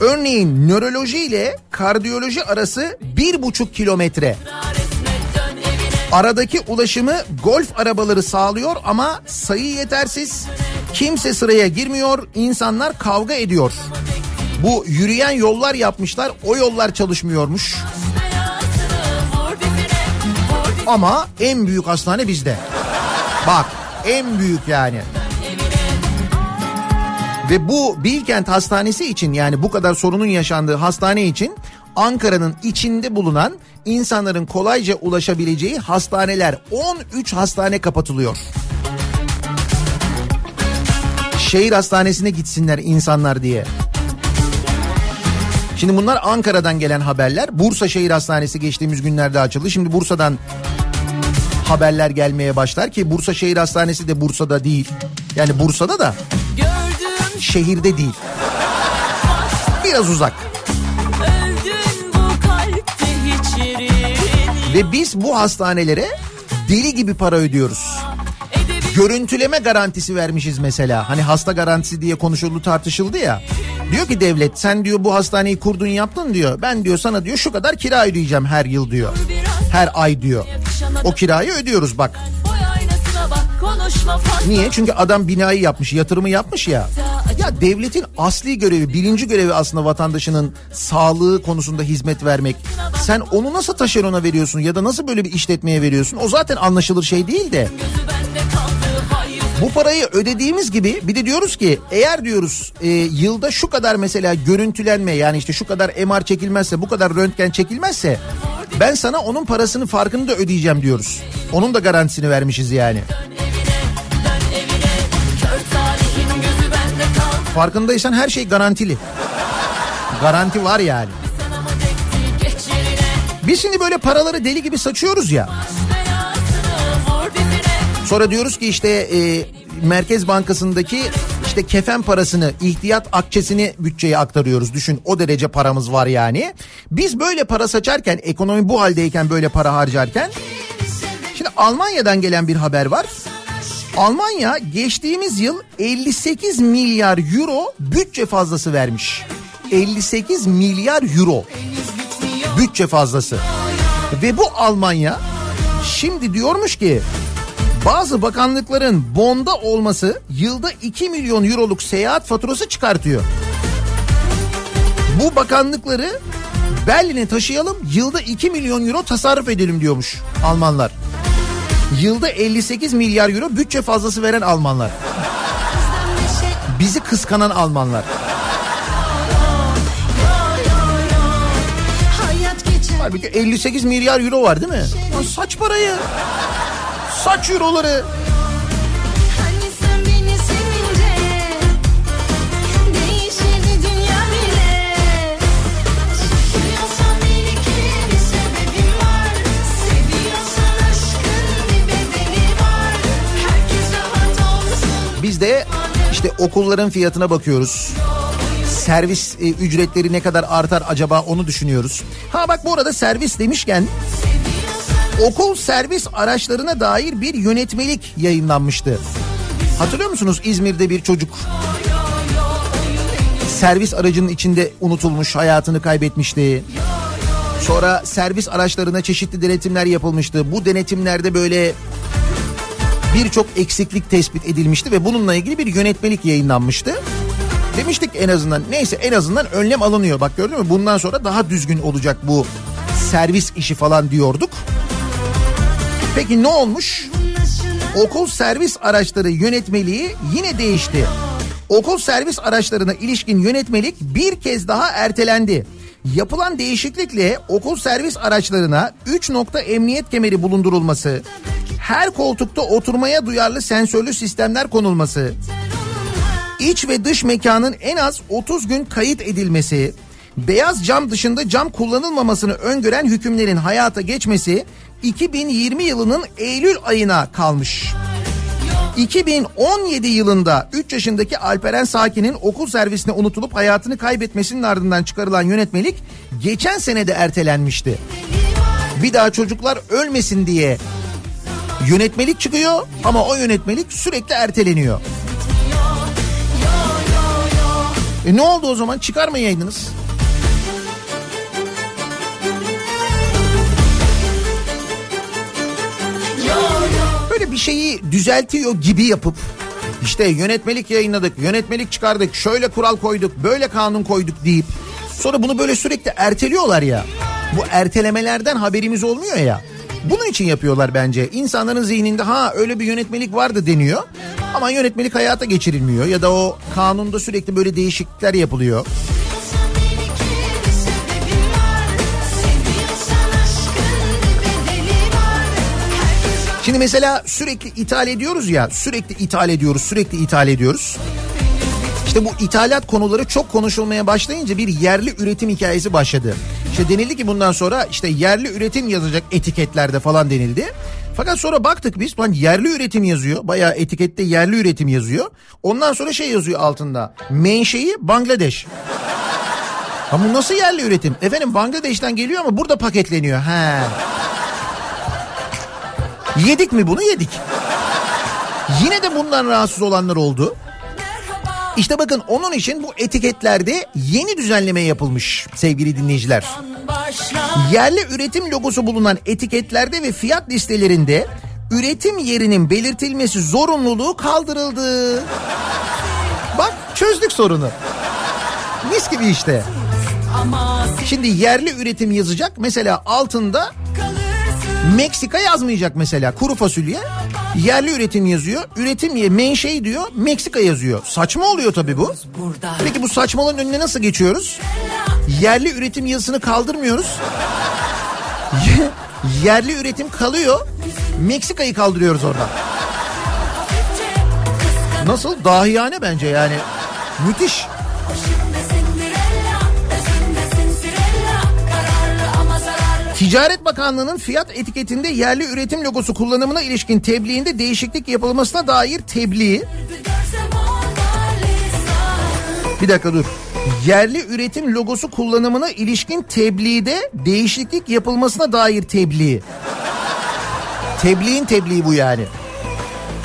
Örneğin nöroloji ile kardiyoloji arası bir buçuk kilometre. Aradaki ulaşımı golf arabaları sağlıyor ama sayı yetersiz. Kimse sıraya girmiyor, insanlar kavga ediyor. Bu yürüyen yollar yapmışlar, o yollar çalışmıyormuş. Ama en büyük hastane bizde. Bak en büyük yani. Ve bu Bilkent Hastanesi için yani bu kadar sorunun yaşandığı hastane için Ankara'nın içinde bulunan insanların kolayca ulaşabileceği hastaneler 13 hastane kapatılıyor. Şehir hastanesine gitsinler insanlar diye. Şimdi bunlar Ankara'dan gelen haberler. Bursa Şehir Hastanesi geçtiğimiz günlerde açıldı. Şimdi Bursa'dan haberler gelmeye başlar ki Bursa Şehir Hastanesi de Bursa'da değil. Yani Bursa'da da Gördüm şehirde değil. Biraz uzak. Ve biz bu hastanelere deli gibi para ödüyoruz. Görüntüleme garantisi vermişiz mesela. Hani hasta garantisi diye konuşuldu tartışıldı ya. Diyor ki devlet sen diyor bu hastaneyi kurdun yaptın diyor. Ben diyor sana diyor şu kadar kira ödeyeceğim her yıl diyor. Her ay diyor. O kirayı ödüyoruz bak. Niye? Çünkü adam binayı yapmış, yatırımı yapmış ya. Ya devletin asli görevi, birinci görevi aslında vatandaşının sağlığı konusunda hizmet vermek. Sen onu nasıl taşerona veriyorsun ya da nasıl böyle bir işletmeye veriyorsun? O zaten anlaşılır şey değil de. Bu parayı ödediğimiz gibi bir de diyoruz ki eğer diyoruz e, yılda şu kadar mesela görüntülenme yani işte şu kadar MR çekilmezse bu kadar röntgen çekilmezse ben sana onun parasının farkını da ödeyeceğim diyoruz. Onun da garantisini vermişiz yani. Farkındaysan her şey garantili. Garanti var yani. Biz şimdi böyle paraları deli gibi saçıyoruz ya. Sonra diyoruz ki işte e, Merkez Bankası'ndaki işte kefen parasını, ihtiyat akçesini bütçeye aktarıyoruz. Düşün o derece paramız var yani. Biz böyle para saçarken, ekonomi bu haldeyken böyle para harcarken şimdi Almanya'dan gelen bir haber var. Almanya geçtiğimiz yıl 58 milyar euro bütçe fazlası vermiş. 58 milyar euro bütçe fazlası. Ve bu Almanya şimdi diyormuş ki bazı bakanlıkların bonda olması yılda 2 milyon euroluk seyahat faturası çıkartıyor. Bu bakanlıkları Berlin'e taşıyalım yılda 2 milyon euro tasarruf edelim diyormuş Almanlar. Yılda 58 milyar euro bütçe fazlası veren Almanlar. Bizi kıskanan Almanlar. Halbuki 58 milyar euro var değil mi? Lan saç parayı. Saç euroları. Hani Biz de işte okulların fiyatına bakıyoruz. Servis e, ücretleri ne kadar artar acaba onu düşünüyoruz. Ha bak bu arada servis demişken okul servis araçlarına dair bir yönetmelik yayınlanmıştı. Hatırlıyor musunuz İzmir'de bir çocuk servis aracının içinde unutulmuş hayatını kaybetmişti. Sonra servis araçlarına çeşitli denetimler yapılmıştı. Bu denetimlerde böyle birçok eksiklik tespit edilmişti ve bununla ilgili bir yönetmelik yayınlanmıştı. Demiştik en azından neyse en azından önlem alınıyor. Bak gördün mü bundan sonra daha düzgün olacak bu servis işi falan diyorduk. Peki ne olmuş? Okul servis araçları yönetmeliği yine değişti. Okul servis araçlarına ilişkin yönetmelik bir kez daha ertelendi. Yapılan değişiklikle okul servis araçlarına 3 nokta emniyet kemeri bulundurulması, her koltukta oturmaya duyarlı sensörlü sistemler konulması, iç ve dış mekanın en az 30 gün kayıt edilmesi, beyaz cam dışında cam kullanılmamasını öngören hükümlerin hayata geçmesi 2020 yılının Eylül ayına kalmış. 2017 yılında 3 yaşındaki Alperen Sakin'in okul servisine unutulup hayatını kaybetmesinin ardından çıkarılan yönetmelik geçen sene de ertelenmişti. Bir daha çocuklar ölmesin diye yönetmelik çıkıyor ama o yönetmelik sürekli erteleniyor. E ne oldu o zaman çıkarmayaydınız? Şeyi düzeltiyor gibi yapıp işte yönetmelik yayınladık, yönetmelik çıkardık, şöyle kural koyduk, böyle kanun koyduk deyip sonra bunu böyle sürekli erteliyorlar ya. Bu ertelemelerden haberimiz olmuyor ya. Bunun için yapıyorlar bence. İnsanların zihninde ha öyle bir yönetmelik vardı deniyor. Ama yönetmelik hayata geçirilmiyor ya da o kanunda sürekli böyle değişiklikler yapılıyor. Şimdi mesela sürekli ithal ediyoruz ya sürekli ithal ediyoruz sürekli ithal ediyoruz. İşte bu ithalat konuları çok konuşulmaya başlayınca bir yerli üretim hikayesi başladı. İşte denildi ki bundan sonra işte yerli üretim yazacak etiketlerde falan denildi. Fakat sonra baktık biz lan yerli üretim yazıyor. Bayağı etikette yerli üretim yazıyor. Ondan sonra şey yazıyor altında. Menşei Bangladeş. Ha bu nasıl yerli üretim? Efendim Bangladeş'ten geliyor ama burada paketleniyor. He. Yedik mi bunu? Yedik. Yine de bundan rahatsız olanlar oldu. İşte bakın onun için bu etiketlerde yeni düzenleme yapılmış sevgili dinleyiciler. Yerli üretim logosu bulunan etiketlerde ve fiyat listelerinde üretim yerinin belirtilmesi zorunluluğu kaldırıldı. Bak çözdük sorunu. Mis gibi işte. Şimdi yerli üretim yazacak mesela altında Meksika yazmayacak mesela kuru fasulye. Yerli üretim yazıyor. Üretim ye menşei diyor Meksika yazıyor. Saçma oluyor tabii bu. Peki bu saçmalığın önüne nasıl geçiyoruz? Yerli üretim yazısını kaldırmıyoruz. Yerli üretim kalıyor. Meksika'yı kaldırıyoruz oradan. Nasıl? Dahiyane bence yani. Müthiş. Ticaret Bakanlığı'nın fiyat etiketinde yerli üretim logosu kullanımına ilişkin tebliğinde değişiklik yapılmasına dair tebliği. Bir dakika dur. Yerli üretim logosu kullanımına ilişkin tebliğde değişiklik yapılmasına dair tebliği. Tebliğin tebliği bu yani.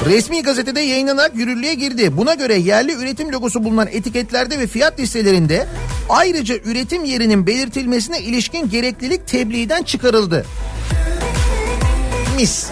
Resmi gazetede yayınlanarak yürürlüğe girdi. Buna göre yerli üretim logosu bulunan etiketlerde ve fiyat listelerinde ayrıca üretim yerinin belirtilmesine ilişkin gereklilik tebliğden çıkarıldı. Mis.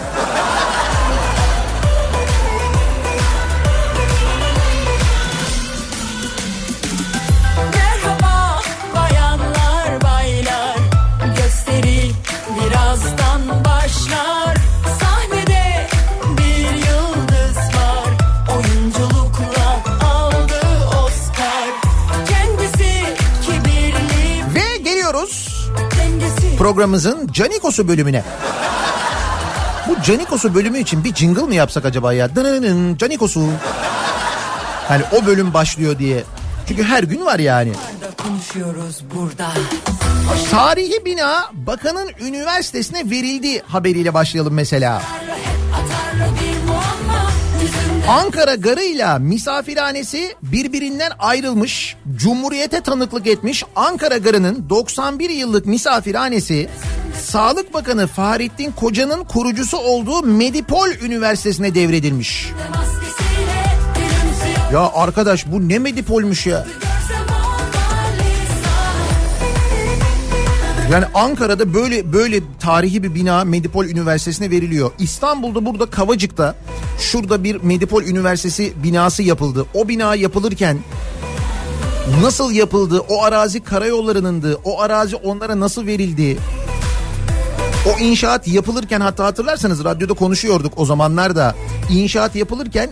Geliyoruz dengesi programımızın Canikos'u bölümüne. Bu Canikos'u bölümü için bir jingle mı yapsak acaba ya? Dınının Canikos'u. Hani o bölüm başlıyor diye. Çünkü her gün var yani. konuşuyoruz burada Tarihi bina bakanın üniversitesine verildi haberiyle başlayalım mesela. Yüzünde Ankara garıyla misafirhanesi birbirinden ayrılmış, Cumhuriyete tanıklık etmiş Ankara garının 91 yıllık misafirhanesi Sağlık Bakanı Fahrettin Koca'nın kurucusu olduğu Medipol Üniversitesi'ne devredilmiş. Ya arkadaş bu ne Medipol'muş ya? Yani Ankara'da böyle böyle tarihi bir bina Medipol Üniversitesi'ne veriliyor. İstanbul'da burada Kavacık'ta şurada bir Medipol Üniversitesi binası yapıldı. O bina yapılırken nasıl yapıldı? O arazi karayollarınındı. O arazi onlara nasıl verildi? O inşaat yapılırken hatta hatırlarsanız radyoda konuşuyorduk o zamanlarda. İnşaat yapılırken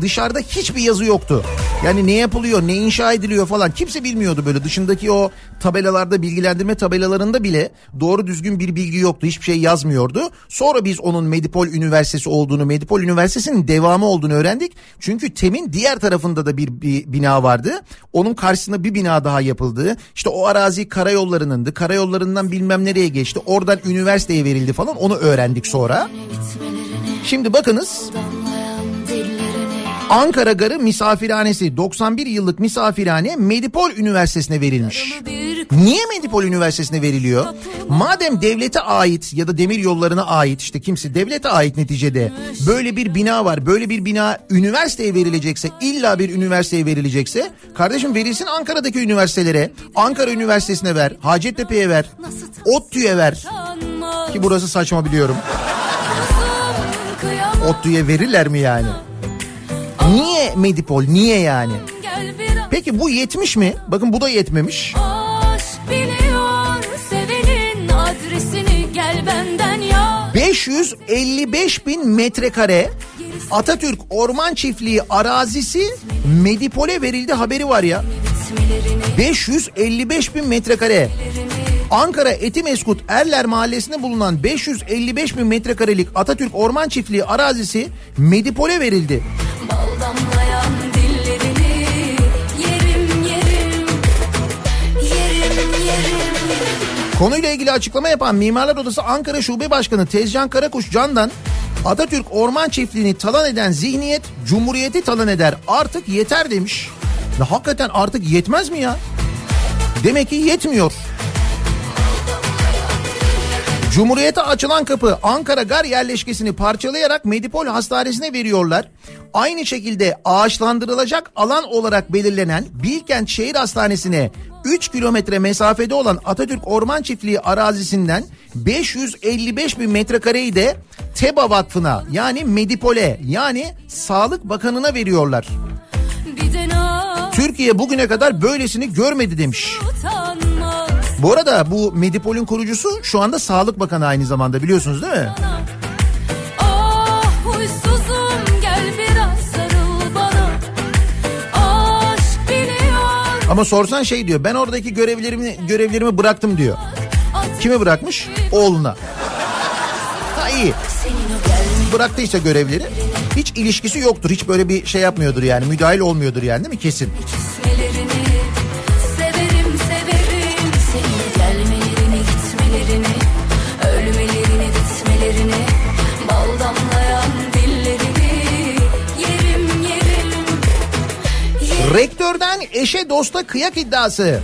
dışarıda hiçbir yazı yoktu. Yani ne yapılıyor, ne inşa ediliyor falan kimse bilmiyordu böyle. Dışındaki o tabelalarda, bilgilendirme tabelalarında bile doğru düzgün bir bilgi yoktu. Hiçbir şey yazmıyordu. Sonra biz onun Medipol Üniversitesi olduğunu, Medipol Üniversitesi'nin devamı olduğunu öğrendik. Çünkü TEM'in diğer tarafında da bir, bir bina vardı. Onun karşısında bir bina daha yapıldı. İşte o arazi karayollarınındı. Karayollarından bilmem nereye geçti. Oradan üniversiteye verildi falan. Onu öğrendik sonra. Şimdi bakınız Ankara Garı Misafirhanesi 91 yıllık misafirhane Medipol Üniversitesi'ne verilmiş. Niye Medipol Üniversitesi'ne veriliyor? Madem devlete ait ya da demir yollarına ait işte kimse devlete ait neticede böyle bir bina var. Böyle bir bina üniversiteye verilecekse illa bir üniversiteye verilecekse kardeşim verilsin Ankara'daki üniversitelere. Ankara Üniversitesi'ne ver, Hacettepe'ye ver, ODTÜ'ye ver. Ki burası saçma biliyorum. ODTÜ'ye verirler mi yani? Niye Medipol? Niye yani? Peki bu yetmiş mi? Bakın bu da yetmemiş. biliyor Sevenin adresini gel benden ya 555 bin metrekare Atatürk Orman Çiftliği arazisi Medipol'e verildi haberi var ya. 555 bin metrekare. Ankara Etimeskut Erler Mahallesi'nde bulunan 555 bin metrekarelik Atatürk Orman Çiftliği arazisi Medipol'e verildi. Yerim yerim Yerim Konuyla ilgili açıklama yapan Mimarlar Odası Ankara Şube Başkanı Tezcan Karakuş Can'dan Atatürk Orman Çiftliği'ni talan eden zihniyet Cumhuriyeti talan eder artık yeter demiş. Ya hakikaten artık yetmez mi ya? Demek ki yetmiyor. Cumhuriyete açılan kapı Ankara Gar yerleşkesini parçalayarak Medipol Hastanesi'ne veriyorlar. Aynı şekilde ağaçlandırılacak alan olarak belirlenen Bilkent Şehir Hastanesi'ne 3 kilometre mesafede olan Atatürk Orman Çiftliği arazisinden 555 bin metrekareyi de TEBA Vakfı'na yani Medipol'e yani Sağlık Bakanı'na veriyorlar. Türkiye bugüne kadar böylesini görmedi demiş. utanmaz Bu arada bu Medipol'ün kurucusu şu anda Sağlık Bakanı aynı zamanda biliyorsunuz değil mi? Ah Ama sorsan şey diyor ben oradaki görevlerimi görevlerimi bıraktım diyor. Kime bırakmış? Oğluna. Ha iyi. Bıraktıysa görevleri hiç ilişkisi yoktur. Hiç böyle bir şey yapmıyordur yani müdahil olmuyordur yani değil mi? Kesin. Rektörden eşe dosta kıyak iddiası.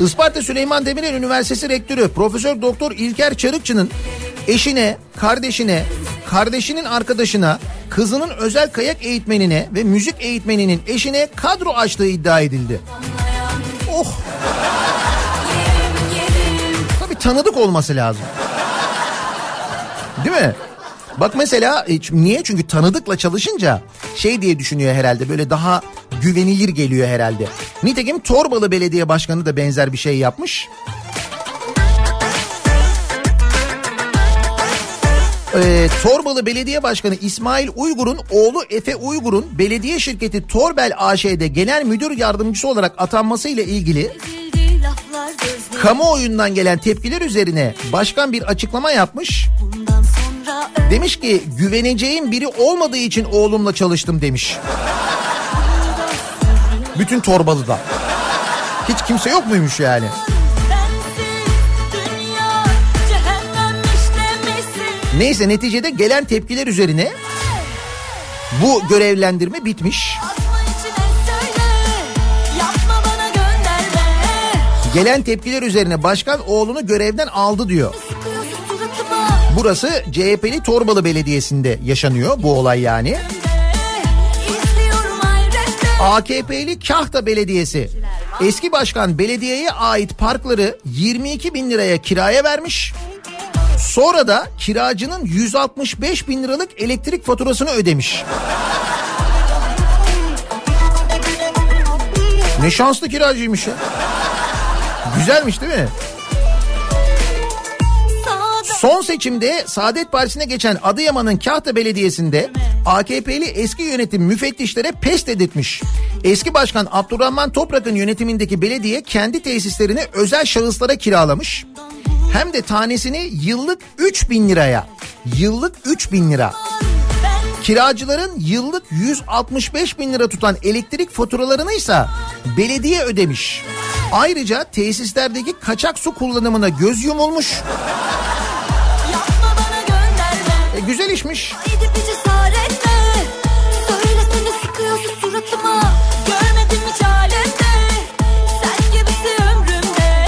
Isparta Süleyman Demirel Üniversitesi Rektörü Profesör Doktor İlker Çarıkçı'nın eşine, kardeşine, kardeşinin arkadaşına, kızının özel kayak eğitmenine ve müzik eğitmeninin eşine kadro açtığı iddia edildi. Oh. Tabii tanıdık olması lazım. Değil mi? Bak mesela niye? Çünkü tanıdıkla çalışınca şey diye düşünüyor herhalde böyle daha güvenilir geliyor herhalde. Nitekim Torbalı Belediye Başkanı da benzer bir şey yapmış. Ee, Torbalı Belediye Başkanı İsmail Uygur'un oğlu Efe Uygur'un belediye şirketi Torbel AŞ'de genel müdür yardımcısı olarak atanmasıyla ilgili kamuoyundan gelen tepkiler üzerine başkan bir açıklama yapmış. Sonra Demiş ki güveneceğim biri olmadığı için oğlumla çalıştım demiş. Bütün Torbalı'da. Hiç kimse yok muymuş yani? Neyse neticede gelen tepkiler üzerine bu görevlendirme bitmiş. Gelen tepkiler üzerine başkan oğlunu görevden aldı diyor. Burası CHP'li Torbalı Belediyesi'nde yaşanıyor bu olay yani. AKP'li Kahta Belediyesi eski başkan belediyeye ait parkları 22 bin liraya kiraya vermiş. Sonra da kiracının 165 bin liralık elektrik faturasını ödemiş. Ne şanslı kiracıymış ya. Güzelmiş değil mi? Son seçimde Saadet Partisi'ne geçen Adıyaman'ın Kahta Belediyesi'nde AKP'li eski yönetim müfettişlere pes edilmiş. Eski başkan Abdurrahman Toprak'ın yönetimindeki belediye kendi tesislerini özel şahıslara kiralamış. Hem de tanesini yıllık 3 bin liraya. Yıllık 3 bin lira. Kiracıların yıllık 165 bin lira tutan elektrik faturalarını ise belediye ödemiş. Ayrıca tesislerdeki kaçak su kullanımına göz yumulmuş. Ömrümde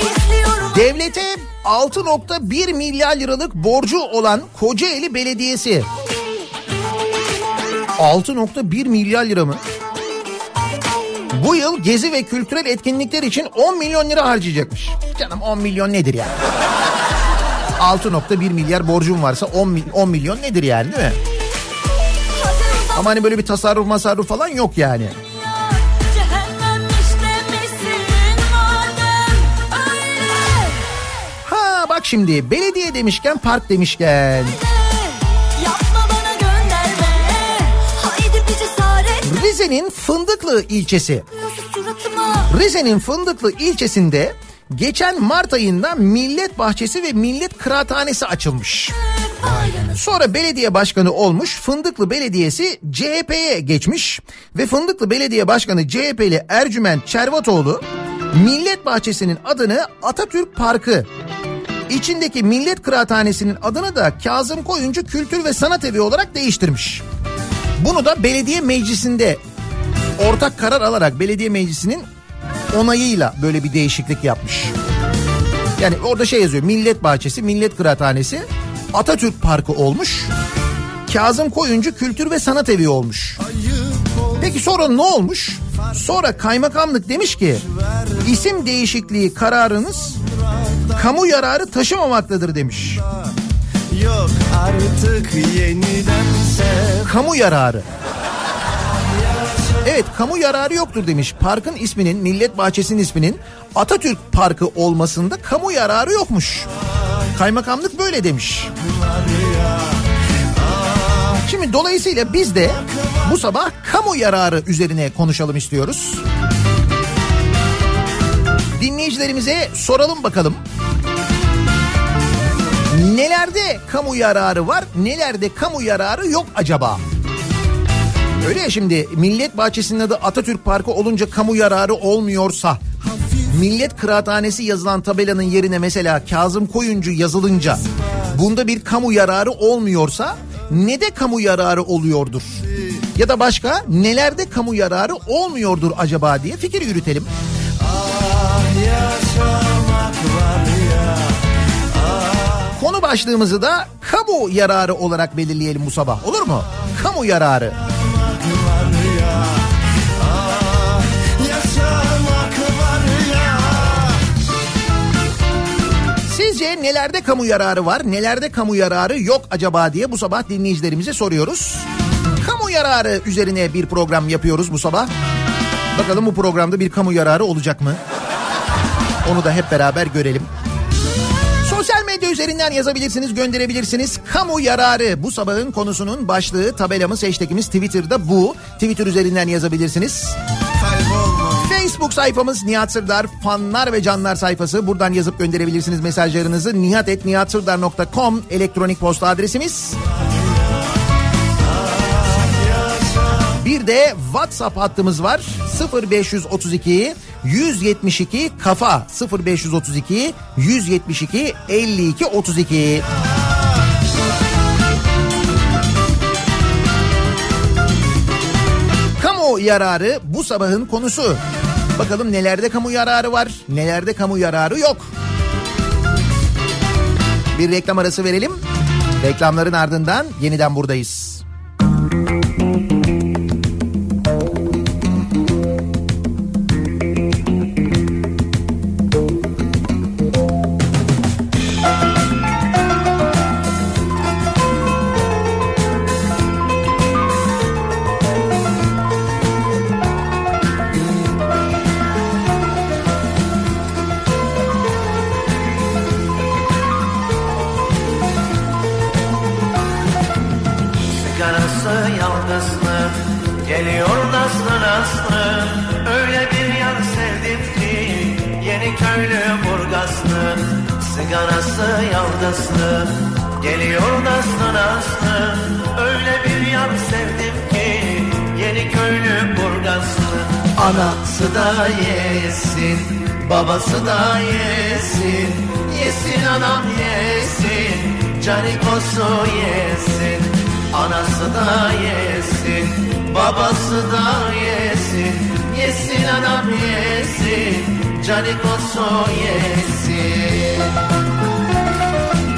İzliyorum Devlete 6.1 milyar liralık borcu olan Kocaeli Belediyesi. 6.1 milyar lira mı? Bu yıl gezi ve kültürel etkinlikler için 10 milyon lira harcayacakmış. Canım 10 milyon nedir ya? 6.1 milyar borcum varsa 10, mil- 10 milyon nedir yani değil mi? Ama hani böyle bir tasarruf masarruf falan yok yani. Ha bak şimdi belediye demişken park demişken. Rize'nin Fındıklı ilçesi. Rize'nin Fındıklı ilçesinde geçen Mart ayında Millet Bahçesi ve Millet Kıraathanesi açılmış. Sonra belediye başkanı olmuş. Fındıklı Belediyesi CHP'ye geçmiş ve Fındıklı Belediye Başkanı CHP'li Ercüment Çervatoğlu Millet Bahçesi'nin adını Atatürk Parkı İçindeki Millet Kıraathanesi'nin adını da Kazım Koyuncu Kültür ve Sanat Evi olarak değiştirmiş. Bunu da belediye meclisinde ortak karar alarak belediye meclisinin onayıyla böyle bir değişiklik yapmış. Yani orada şey yazıyor Millet Bahçesi, Millet Kıraathanesi, Atatürk Parkı olmuş. Kazım Koyuncu Kültür ve Sanat Evi olmuş. Peki sonra ne olmuş? Sonra kaymakamlık demiş ki isim değişikliği kararınız kamu yararı taşımamaktadır demiş. Yok artık yeniden sev Kamu yararı. Evet kamu yararı yoktur demiş. Parkın isminin Millet Bahçesi'nin isminin Atatürk Parkı olmasında kamu yararı yokmuş. Kaymakamlık böyle demiş. Şimdi dolayısıyla biz de bu sabah kamu yararı üzerine konuşalım istiyoruz. Dinleyicilerimize soralım bakalım. Nelerde kamu yararı var, nelerde kamu yararı yok acaba? Öyle ya şimdi Millet Bahçesi'nin adı Atatürk Parkı olunca kamu yararı olmuyorsa Millet Kıraathanesi yazılan tabelanın yerine mesela Kazım Koyuncu yazılınca bunda bir kamu yararı olmuyorsa ne de kamu yararı oluyordur? Ya da başka nelerde kamu yararı olmuyordur acaba diye fikir yürütelim. Konu başlığımızı da kamu yararı olarak belirleyelim bu sabah olur mu? Kamu yararı. Sizce nelerde kamu yararı var, nelerde kamu yararı yok acaba diye bu sabah dinleyicilerimize soruyoruz. Kamu yararı üzerine bir program yapıyoruz bu sabah. Bakalım bu programda bir kamu yararı olacak mı? Onu da hep beraber görelim. Sosyal medya üzerinden yazabilirsiniz, gönderebilirsiniz. Kamu yararı bu sabahın konusunun başlığı, tabelamız, hashtagimiz Twitter'da bu. Twitter üzerinden yazabilirsiniz. Facebook sayfamız Nihat Sırdar fanlar ve canlar sayfası. Buradan yazıp gönderebilirsiniz mesajlarınızı. nihat.nihatsırdar.com elektronik posta adresimiz. Bir de WhatsApp hattımız var. 0532 172 kafa 0532 172 52 32. Kamu yararı bu sabahın konusu. Bakalım nelerde kamu yararı var, nelerde kamu yararı yok. Bir reklam arası verelim. Reklamların ardından yeniden buradayız. Anası da yesin Babası da yesin Yesin anam yesin Canikosu yesin Anası da yesin, babası da yesin, yesin anam yesin, canikosu yesin.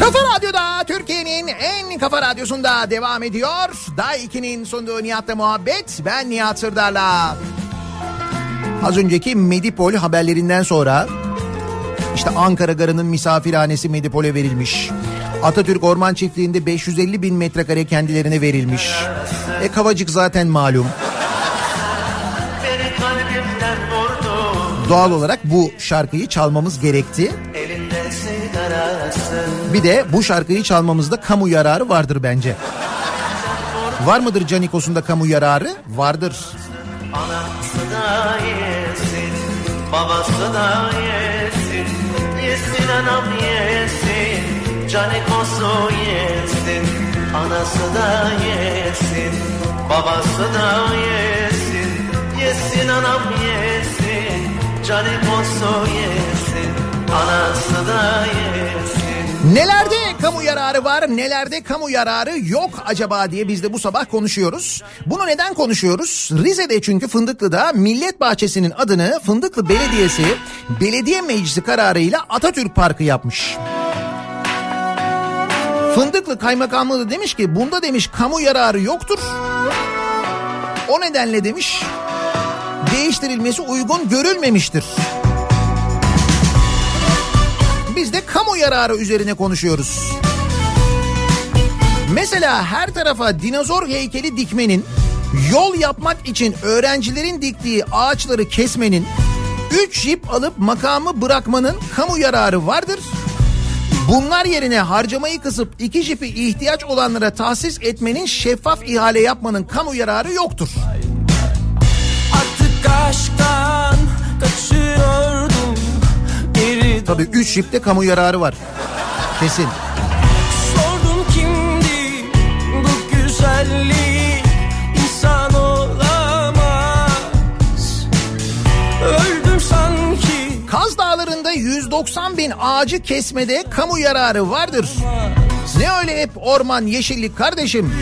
Kafa Radyo'da Türkiye'nin en kafa radyosunda devam ediyor. Day 2'nin sunduğu Nihat'la muhabbet. Ben Nihat Sırdar'la. Az önceki Medipol haberlerinden sonra işte Ankara Garı'nın misafirhanesi Medipol'e verilmiş. Atatürk Orman Çiftliği'nde 550 bin metrekare kendilerine verilmiş. E Kavacık zaten malum. Doğal olarak bu şarkıyı çalmamız gerekti. Bir de bu şarkıyı çalmamızda kamu yararı vardır bence. Var mıdır Canikos'un kamu yararı? Vardır. Anası da yesin, babası da yesin, yesin anam yesin, canikosu yesin. Anası da yesin, babası da yesin, yesin anam yesin, canikosu yesin. Anası da yesin, Nelerde kamu yararı var, nelerde kamu yararı yok acaba diye biz de bu sabah konuşuyoruz. Bunu neden konuşuyoruz? Rize'de çünkü Fındıklı'da Millet Bahçesi'nin adını Fındıklı Belediyesi Belediye Meclisi kararıyla Atatürk Parkı yapmış. Fındıklı Kaymakamlığı da demiş ki bunda demiş kamu yararı yoktur. O nedenle demiş değiştirilmesi uygun görülmemiştir. Biz de kamu yararı üzerine konuşuyoruz. Mesela her tarafa dinozor heykeli dikmenin, yol yapmak için öğrencilerin diktiği ağaçları kesmenin, 3 jip alıp makamı bırakmanın kamu yararı vardır. Bunlar yerine harcamayı kısıp iki jipi ihtiyaç olanlara tahsis etmenin şeffaf ihale yapmanın kamu yararı yoktur. Artık aşktan kaçıyordum Geri Tabii 3 jipte kamu yararı var. Kesin. sordum kimdi bu güzellik insan olamaz Öldüm sanki Kaz Dağları'nda 190 bin ağacı kesmede kamu yararı vardır. Ne öyle hep orman yeşillik kardeşim.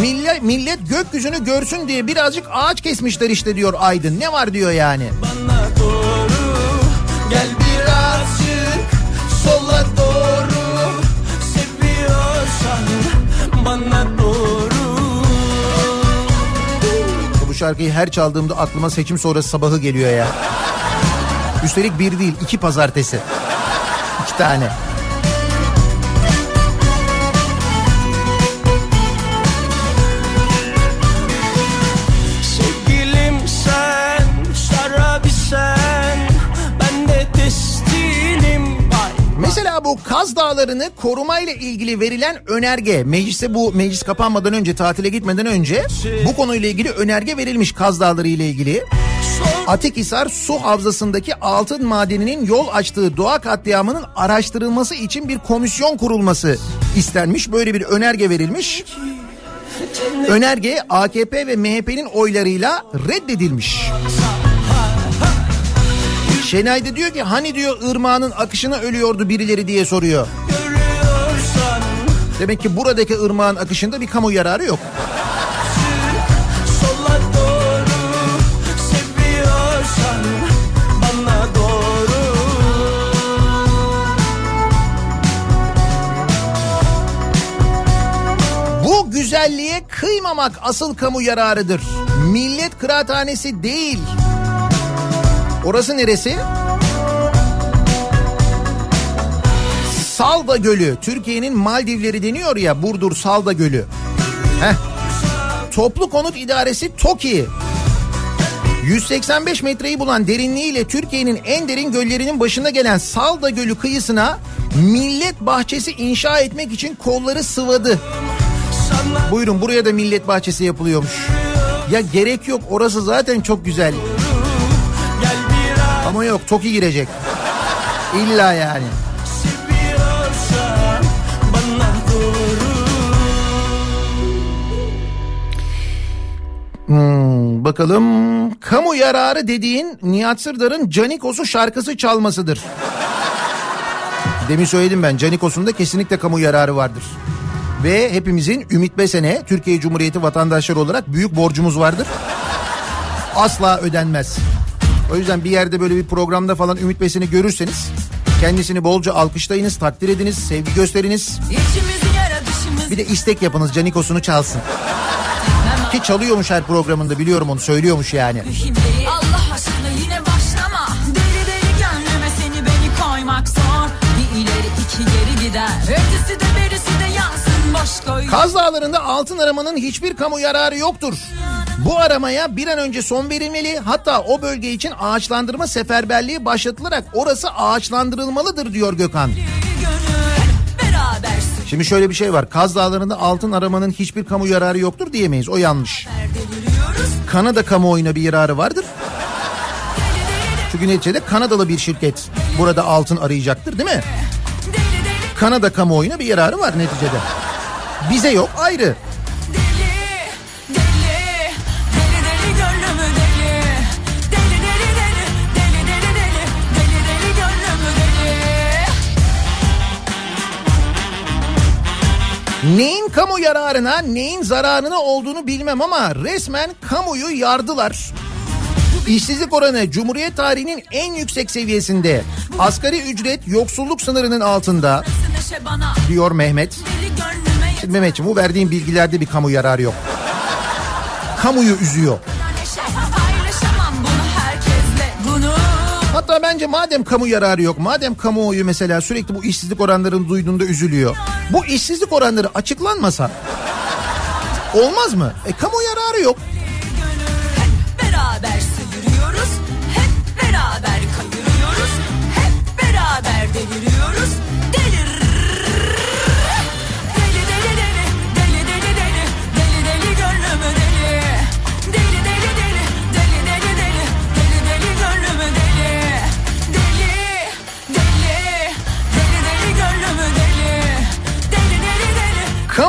Millet, millet gökyüzünü görsün diye birazcık ağaç kesmişler işte diyor Aydın. Ne var diyor yani. bana doğru Gel birazcık sola doğru Seviyorsan bana doğru Bu şarkıyı her çaldığımda aklıma seçim sonrası sabahı geliyor ya. Üstelik bir değil iki pazartesi. İki tane. Bu Kaz Dağları'nı korumayla ilgili verilen önerge meclise bu meclis kapanmadan önce tatile gitmeden önce bu konuyla ilgili önerge verilmiş Kaz Dağları ile ilgili. Atikhisar Su Havzası'ndaki altın madeninin yol açtığı doğa katliamının araştırılması için bir komisyon kurulması istenmiş. Böyle bir önerge verilmiş. Önerge AKP ve MHP'nin oylarıyla reddedilmiş. Şenay da diyor ki hani diyor ırmağının akışına ölüyordu birileri diye soruyor. görüyorsan Demek ki buradaki ırmağın akışında bir kamu yararı yok. Bu güzelliğe kıymamak asıl kamu yararıdır. Millet kıraathanesi değil. Orası neresi? Salda Gölü. Türkiye'nin Maldivleri deniyor ya Burdur Salda Gölü. Heh. Toplu Konut İdaresi TOKİ 185 metreyi bulan derinliğiyle Türkiye'nin en derin göllerinin başında gelen Salda Gölü kıyısına millet bahçesi inşa etmek için kolları sıvadı. Buyurun buraya da millet bahçesi yapılıyormuş. Ya gerek yok orası zaten çok güzel. Biraz Ama yok TOKİ girecek. İlla yani. Hmm, bakalım kamu yararı dediğin Nihat Sırdar'ın Canikos'u şarkısı çalmasıdır. Demin söyledim ben Canikos'un da kesinlikle kamu yararı vardır. Ve hepimizin Ümit Besen'e Türkiye Cumhuriyeti vatandaşları olarak büyük borcumuz vardır. Asla ödenmez. O yüzden bir yerde böyle bir programda falan Ümit Besen'i görürseniz kendisini bolca alkışlayınız, takdir ediniz, sevgi gösteriniz. Bir de istek yapınız Canikos'unu çalsın. Ki çalıyormuş her programında biliyorum onu söylüyormuş yani. Allah aşkına yine başlama Deli deli gönlüme seni beni koymak zor Bir ileri iki geri gider Ötesi de berisi de yansın boş koy Kaz Dağları'nda altın aramanın hiçbir kamu yararı yoktur. Bu aramaya bir an önce son verilmeli hatta o bölge için ağaçlandırma seferberliği başlatılarak orası ağaçlandırılmalıdır diyor Gökhan. Şimdi şöyle bir şey var Kaz Dağları'nda altın aramanın hiçbir kamu yararı yoktur diyemeyiz o yanlış. Kanada kamuoyuna bir yararı vardır. Çünkü neticede Kanadalı bir şirket burada altın arayacaktır değil mi? Kanada kamuoyuna bir yararı var neticede. Bize yok ayrı. Neyin kamu yararına neyin zararına olduğunu bilmem ama resmen kamuyu yardılar. İşsizlik oranı Cumhuriyet tarihinin en yüksek seviyesinde. Asgari ücret yoksulluk sınırının altında diyor Mehmet. Şimdi Mehmetciğim bu verdiğin bilgilerde bir kamu yararı yok. Kamuyu üzüyor. Hatta bence madem kamu yararı yok, madem kamuoyu mesela sürekli bu işsizlik oranlarını duyduğunda üzülüyor. Bu işsizlik oranları açıklanmasa olmaz mı? E kamu yararı yok. Hep beraber sıyırıyoruz Hep beraber kayırıyoruz Hep beraber deliriyoruz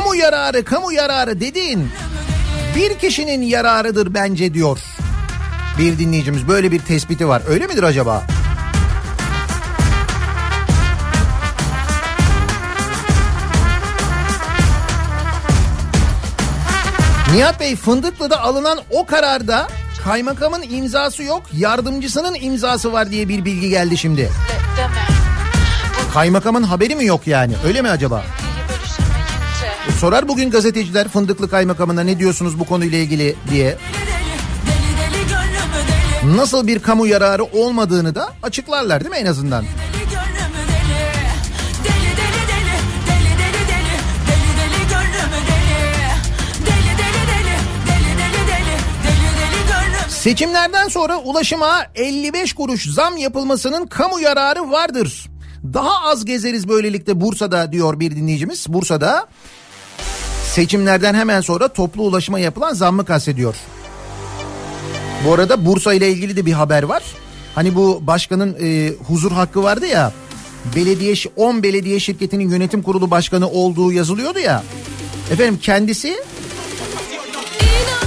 Kamu yararı, kamu yararı dediğin bir kişinin yararıdır bence diyor. Bir dinleyicimiz böyle bir tespiti var. Öyle midir acaba? Nihat Bey Fındıklı'da alınan o kararda kaymakamın imzası yok yardımcısının imzası var diye bir bilgi geldi şimdi. Kaymakamın haberi mi yok yani öyle mi acaba? Sorar bugün gazeteciler Fındıklı kaymakamına ne diyorsunuz bu konuyla ilgili diye. Nasıl bir kamu yararı olmadığını da açıklarlar değil mi en azından? Seçimlerden sonra ulaşıma 55 kuruş zam yapılmasının kamu yararı vardır. Daha az gezeriz böylelikle Bursa'da diyor bir dinleyicimiz. Bursa'da seçimlerden hemen sonra toplu ulaşıma yapılan zammı kastediyor. Bu arada Bursa ile ilgili de bir haber var. Hani bu başkanın e, huzur hakkı vardı ya. Belediye 10 belediye şirketinin yönetim kurulu başkanı olduğu yazılıyordu ya. Efendim kendisi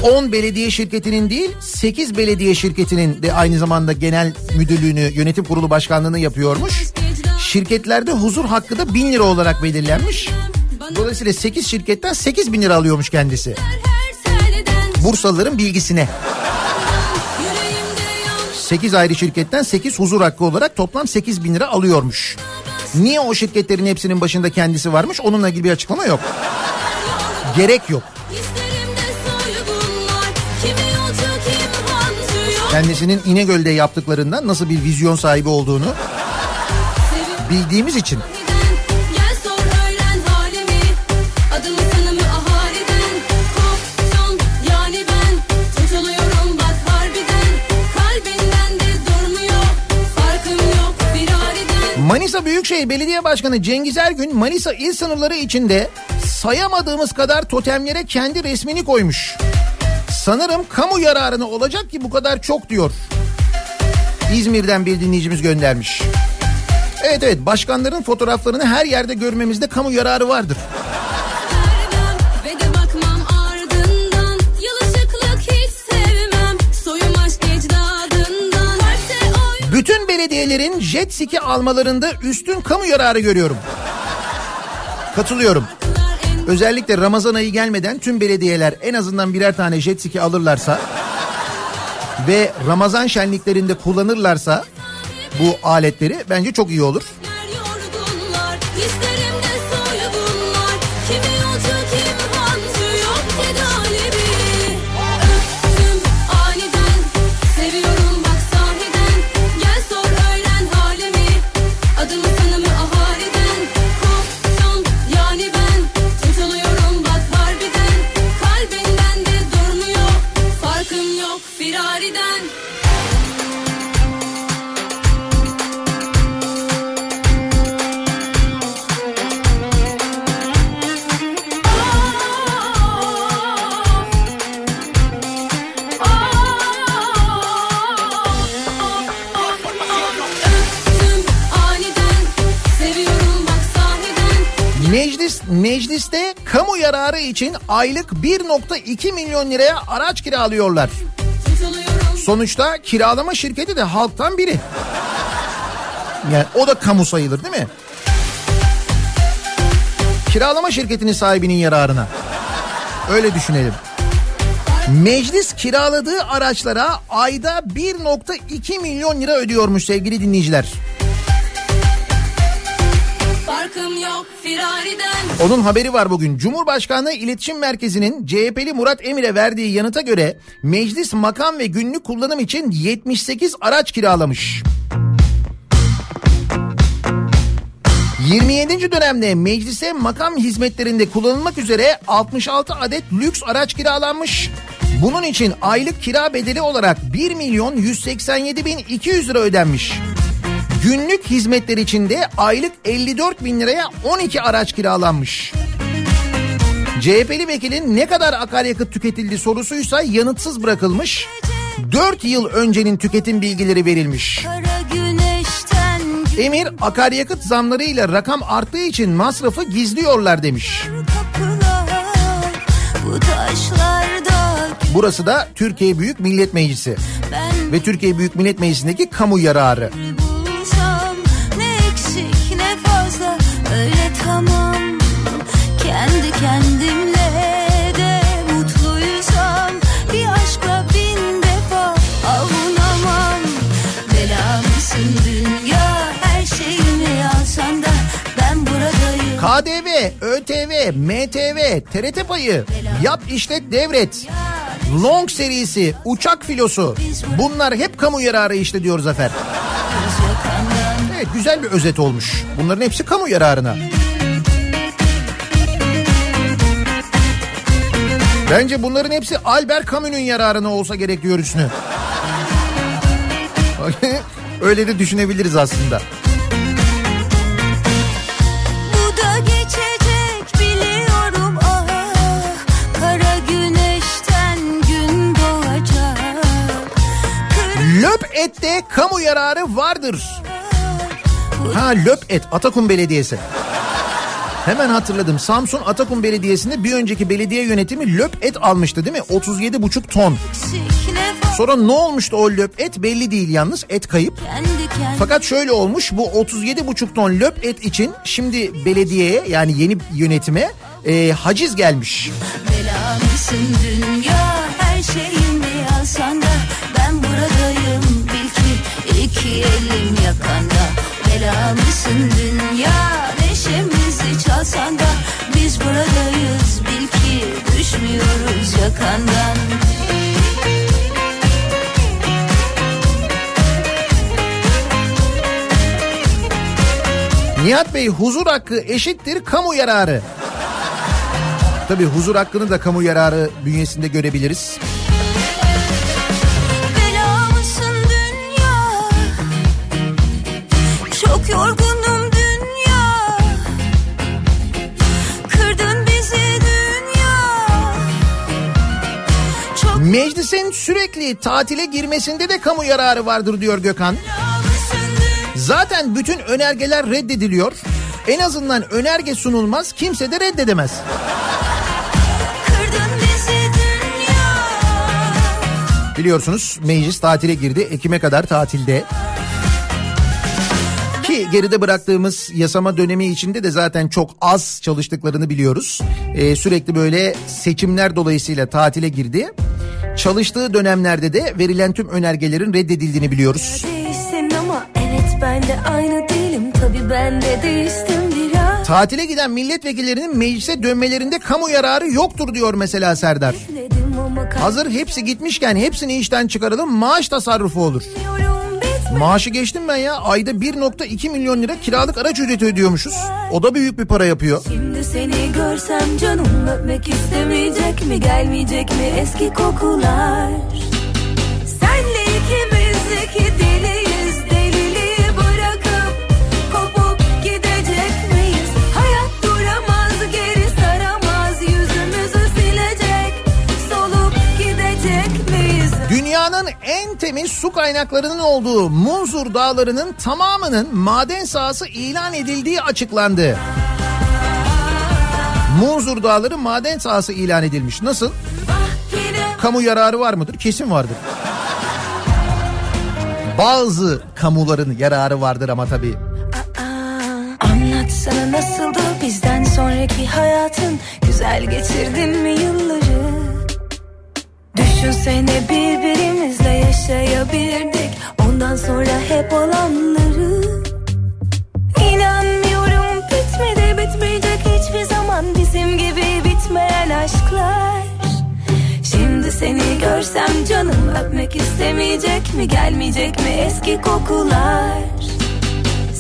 10 belediye şirketinin değil 8 belediye şirketinin de aynı zamanda genel müdürlüğünü yönetim kurulu başkanlığını yapıyormuş. Şirketlerde huzur hakkı da 1000 lira olarak belirlenmiş. Dolayısıyla 8 şirketten 8 bin lira alıyormuş kendisi. Bursalıların bilgisine. 8 ayrı şirketten 8 huzur hakkı olarak toplam 8 bin lira alıyormuş. Niye o şirketlerin hepsinin başında kendisi varmış onunla ilgili bir açıklama yok. Gerek yok. Kendisinin İnegöl'de yaptıklarından nasıl bir vizyon sahibi olduğunu bildiğimiz için. Manisa Büyükşehir Belediye Başkanı Cengiz Ergün Manisa il sınırları içinde sayamadığımız kadar totemlere kendi resmini koymuş. Sanırım kamu yararına olacak ki bu kadar çok diyor. İzmir'den bir dinleyicimiz göndermiş. Evet evet başkanların fotoğraflarını her yerde görmemizde kamu yararı vardır. Belediyelerin jet ski almalarında üstün kamu yararı görüyorum. Katılıyorum. Özellikle Ramazan ayı gelmeden tüm belediyeler en azından birer tane jet ski alırlarsa ve Ramazan şenliklerinde kullanırlarsa bu aletleri bence çok iyi olur. Mecliste kamu yararı için aylık 1.2 milyon liraya araç kiralıyorlar. Sonuçta kiralama şirketi de halktan biri. Yani o da kamu sayılır değil mi? kiralama şirketinin sahibinin yararına. Öyle düşünelim. Meclis kiraladığı araçlara ayda 1.2 milyon lira ödüyormuş sevgili dinleyiciler. Farkım yok firariden Onun haberi var bugün. Cumhurbaşkanlığı İletişim Merkezi'nin CHP'li Murat Emir'e verdiği yanıta göre meclis makam ve günlük kullanım için 78 araç kiralamış. 27. dönemde meclise makam hizmetlerinde kullanılmak üzere 66 adet lüks araç kiralanmış. Bunun için aylık kira bedeli olarak 1 milyon 187 bin 200 lira ödenmiş. Günlük hizmetler için de aylık 54 bin liraya 12 araç kiralanmış. CHP'li vekilin ne kadar akaryakıt tüketildi sorusuysa yanıtsız bırakılmış. 4 yıl öncenin tüketim bilgileri verilmiş. Emir akaryakıt zamlarıyla rakam arttığı için masrafı gizliyorlar demiş. Bu Burası da Türkiye Büyük Millet Meclisi ve Türkiye Büyük Millet Meclisi'ndeki kamu yararı. bulsam öyle tamam Kendi kendimle de mutluysam Bir aşkla bin defa avunamam. Bela mısın dünya? Her şeyimi alsan da Ben buradayım. KDV, ÖTV, MTV, TRT payı, yap işlet devret, long serisi, uçak filosu. Bunlar hep kamu yararı işte diyor Zafer. Evet güzel bir özet olmuş. Bunların hepsi kamu yararına. Bence bunların hepsi Albert Camus'un yararına olsa gerek diyor Hüsnü. Öyle de düşünebiliriz aslında. Ah Löp ette kamu yararı vardır. Ha Löp et Atakum Belediyesi. Hemen hatırladım. Samsun Atakum Belediyesi'nde bir önceki belediye yönetimi löp et almıştı değil mi? 37,5 ton. Sonra ne olmuştu o löp et belli değil yalnız et kayıp. Fakat şöyle olmuş bu 37,5 ton löp et için şimdi belediyeye yani yeni yönetime e, haciz gelmiş. Bela mısın dünya her alsan da Ben buradayım bil ki iki elim yakanda Bela mısın dünya neşemizi çalsan da Biz buradayız bil ki düşmüyoruz yakandan Nihat Bey huzur hakkı eşittir kamu yararı. Tabii huzur hakkını da kamu yararı bünyesinde görebiliriz. Meclisin sürekli tatile girmesinde de kamu yararı vardır diyor Gökhan. Zaten bütün önergeler reddediliyor. En azından önerge sunulmaz kimse de reddedemez. Biliyorsunuz meclis tatile girdi. Ekim'e kadar tatilde. Ki geride bıraktığımız yasama dönemi içinde de zaten çok az çalıştıklarını biliyoruz. Ee, sürekli böyle seçimler dolayısıyla tatile girdi. Çalıştığı dönemlerde de verilen tüm önergelerin reddedildiğini biliyoruz. Tatile giden milletvekillerinin meclise dönmelerinde kamu yararı yoktur diyor mesela Serdar. Hazır hepsi gitmişken hepsini işten çıkaralım maaş tasarrufu olur. bitmedi Maaşı geçtim ben ya ayda 1.2 milyon lira kiralık araç ücreti ödüyormuşuz. O da büyük bir para yapıyor. Şimdi seni görsem canım öpmek istemeyecek mi gelmeyecek mi eski kokular Senle ikimiz iki temiz su kaynaklarının olduğu Munzur Dağları'nın tamamının maden sahası ilan edildiği açıklandı. Munzur Dağları maden sahası ilan edilmiş. Nasıl? Kamu yararı var mıdır? Kesin vardır. Bazı kamuların yararı vardır ama tabii. Anlatsana nasıldı bizden sonraki hayatın Güzel geçirdin mi yılları Düşünsene birbirimizle yaşayabilirdik. Ondan sonra hep olanları İnanmıyorum bitmedi bitmeyecek hiçbir zaman. Bizim gibi bitmeyen aşklar. Şimdi seni görsem canım öpmek istemeyecek mi Gelmeyecek mi eski kokular?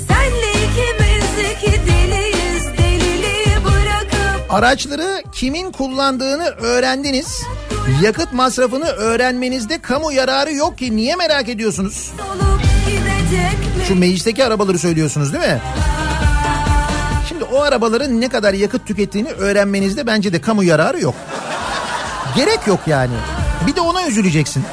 Senle ikimiz iki deliyiz Deliliği bırakıp Araçları kimin kullandığını öğrendiniz. Yakıt masrafını öğrenmenizde kamu yararı yok ki niye merak ediyorsunuz? Şu meclisteki arabaları söylüyorsunuz değil mi? Şimdi o arabaların ne kadar yakıt tükettiğini öğrenmenizde bence de kamu yararı yok. Gerek yok yani. Bir de ona üzüleceksin.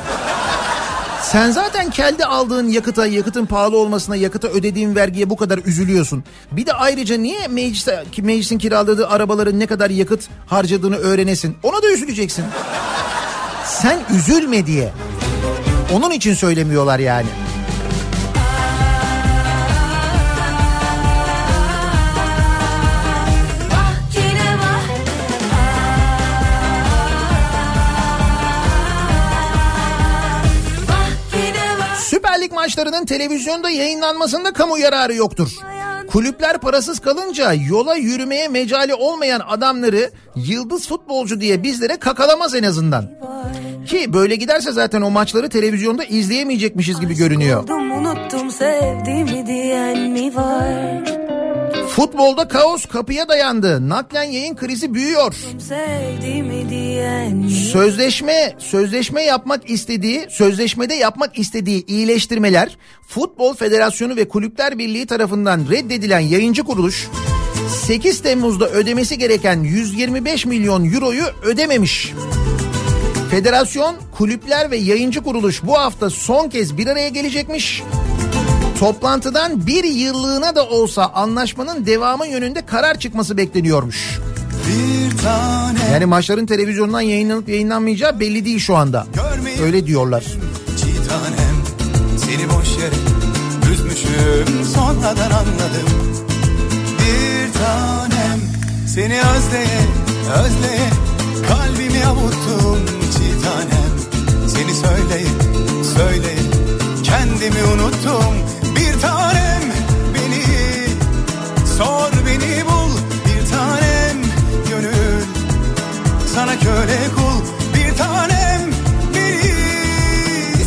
Sen zaten kendi aldığın yakıta, yakıtın pahalı olmasına, yakıta ödediğin vergiye bu kadar üzülüyorsun. Bir de ayrıca niye mecliste, ki meclisin kiraladığı arabaların ne kadar yakıt harcadığını öğrenesin? Ona da üzüleceksin. Sen üzülme diye. Onun için söylemiyorlar yani. Maçlarının televizyonda yayınlanmasında kamu yararı yoktur. Kulüpler parasız kalınca yola yürümeye mecali olmayan adamları yıldız futbolcu diye bizlere kakalamaz en azından. Ki böyle giderse zaten o maçları televizyonda izleyemeyecekmişiz gibi görünüyor. Oldum unuttum sevdiğimi diyen mi var Futbolda kaos kapıya dayandı. Naklen yayın krizi büyüyor. Sözleşme sözleşme yapmak istediği, sözleşmede yapmak istediği iyileştirmeler Futbol Federasyonu ve Kulüpler Birliği tarafından reddedilen yayıncı kuruluş 8 Temmuz'da ödemesi gereken 125 milyon euroyu ödememiş. Federasyon, kulüpler ve yayıncı kuruluş bu hafta son kez bir araya gelecekmiş. Toplantıdan bir yıllığına da olsa anlaşmanın devamı yönünde karar çıkması bekleniyormuş. Yani maçların televizyondan yayınlanıp yayınlanmayacağı belli değil şu anda. Öyle diyorlar. çiğ tanem Seni boş yere üzmüşüm sonradan anladım Bir tanem seni özleye özleye kalbimi avuttum çiğ tanem Seni söyleye söyleye kendimi unuttum sor beni bul Bir tanem gönül. Sana köle kul bir tanem beni.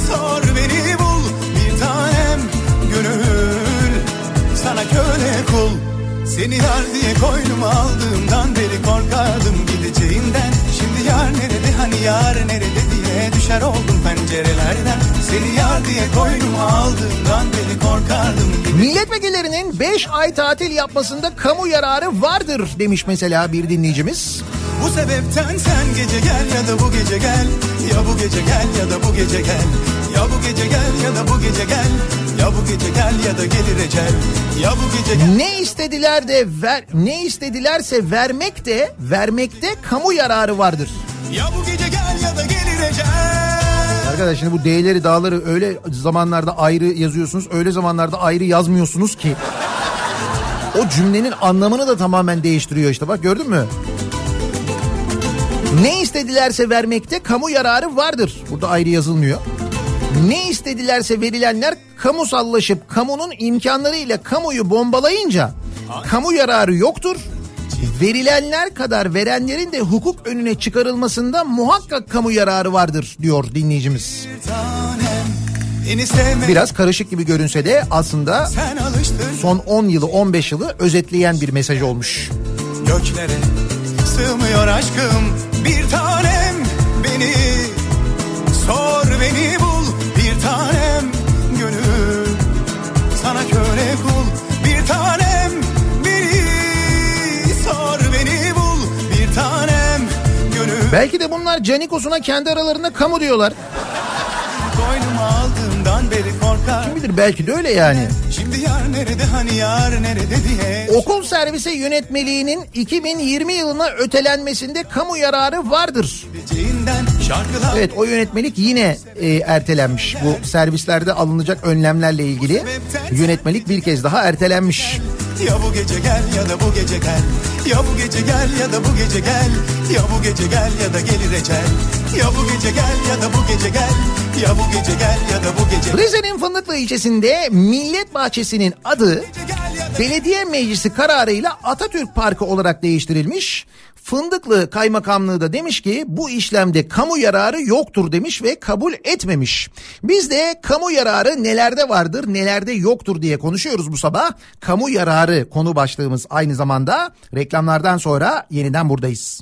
Sor beni bul bir tanem gönül. Sana köle kul seni yar diye koynuma aldığımdan beri korkardım gideceğinden yar nerede hani yar nerede diye düşer oldum pencerelerden. Seni yar diye koynuma aldığımdan beri korkardım Milletvekillerinin 5 ay tatil yapmasında kamu yararı vardır demiş mesela bir dinleyicimiz. Bu sebepten sen gece gel ya da bu gece gel. Ya bu gece gel ya da bu gece gel. Ya bu gece gel ya da bu gece gel Ya bu gece gel ya da gelir ecel Ya bu gece gel Ne istediler de ver ne istedilerse vermek de vermekte kamu yararı vardır. Ya bu gece gel ya da gelir ecel Arkadaş şimdi bu D'leri dağları öyle zamanlarda ayrı yazıyorsunuz öyle zamanlarda ayrı yazmıyorsunuz ki. O cümlenin anlamını da tamamen değiştiriyor işte bak gördün mü? Ne istedilerse vermekte kamu yararı vardır. Burada ayrı yazılmıyor. Ne istedilerse verilenler kamusallaşıp kamunun imkanlarıyla kamuyu bombalayınca kamu yararı yoktur. Verilenler kadar verenlerin de hukuk önüne çıkarılmasında muhakkak kamu yararı vardır diyor dinleyicimiz. Biraz karışık gibi görünse de aslında son 10 yılı 15 yılı özetleyen bir mesaj olmuş. göklere Sığmıyor aşkım bir tanem beni Sor beni bir tanem gönül. Sana köle kul bir tanem beni. Sor beni bul bir tanem gönül. Belki de bunlar Canikos'una kendi aralarında kamu diyorlar. Koynuma aldığımdan beri Kim bilir belki de öyle yani. Şimdi yar nerede hani yar nerede diye Okul servise yönetmeliğinin 2020 yılına ötelenmesinde kamu yararı vardır. Evet o yönetmelik yine e, ertelenmiş. Bu servislerde alınacak önlemlerle ilgili yönetmelik bir kez daha ertelenmiş. Ya bu gece gel ya da bu gece gel Ya bu gece gel ya da bu gece gel Ya bu gece gel ya da gelir ecel Ya bu gece gel ya da bu gece gel Ya bu gece gel ya da bu gece Rize'nin Fındıklı ilçesinde Millet Bahçesi'nin adı belediye meclisi kararıyla Atatürk Parkı olarak değiştirilmiş. Fındıklı Kaymakamlığı da demiş ki bu işlemde kamu yararı yoktur demiş ve kabul etmemiş. Biz de kamu yararı nelerde vardır nelerde yoktur diye konuşuyoruz bu sabah. Kamu yararı konu başlığımız aynı zamanda reklamlardan sonra yeniden buradayız.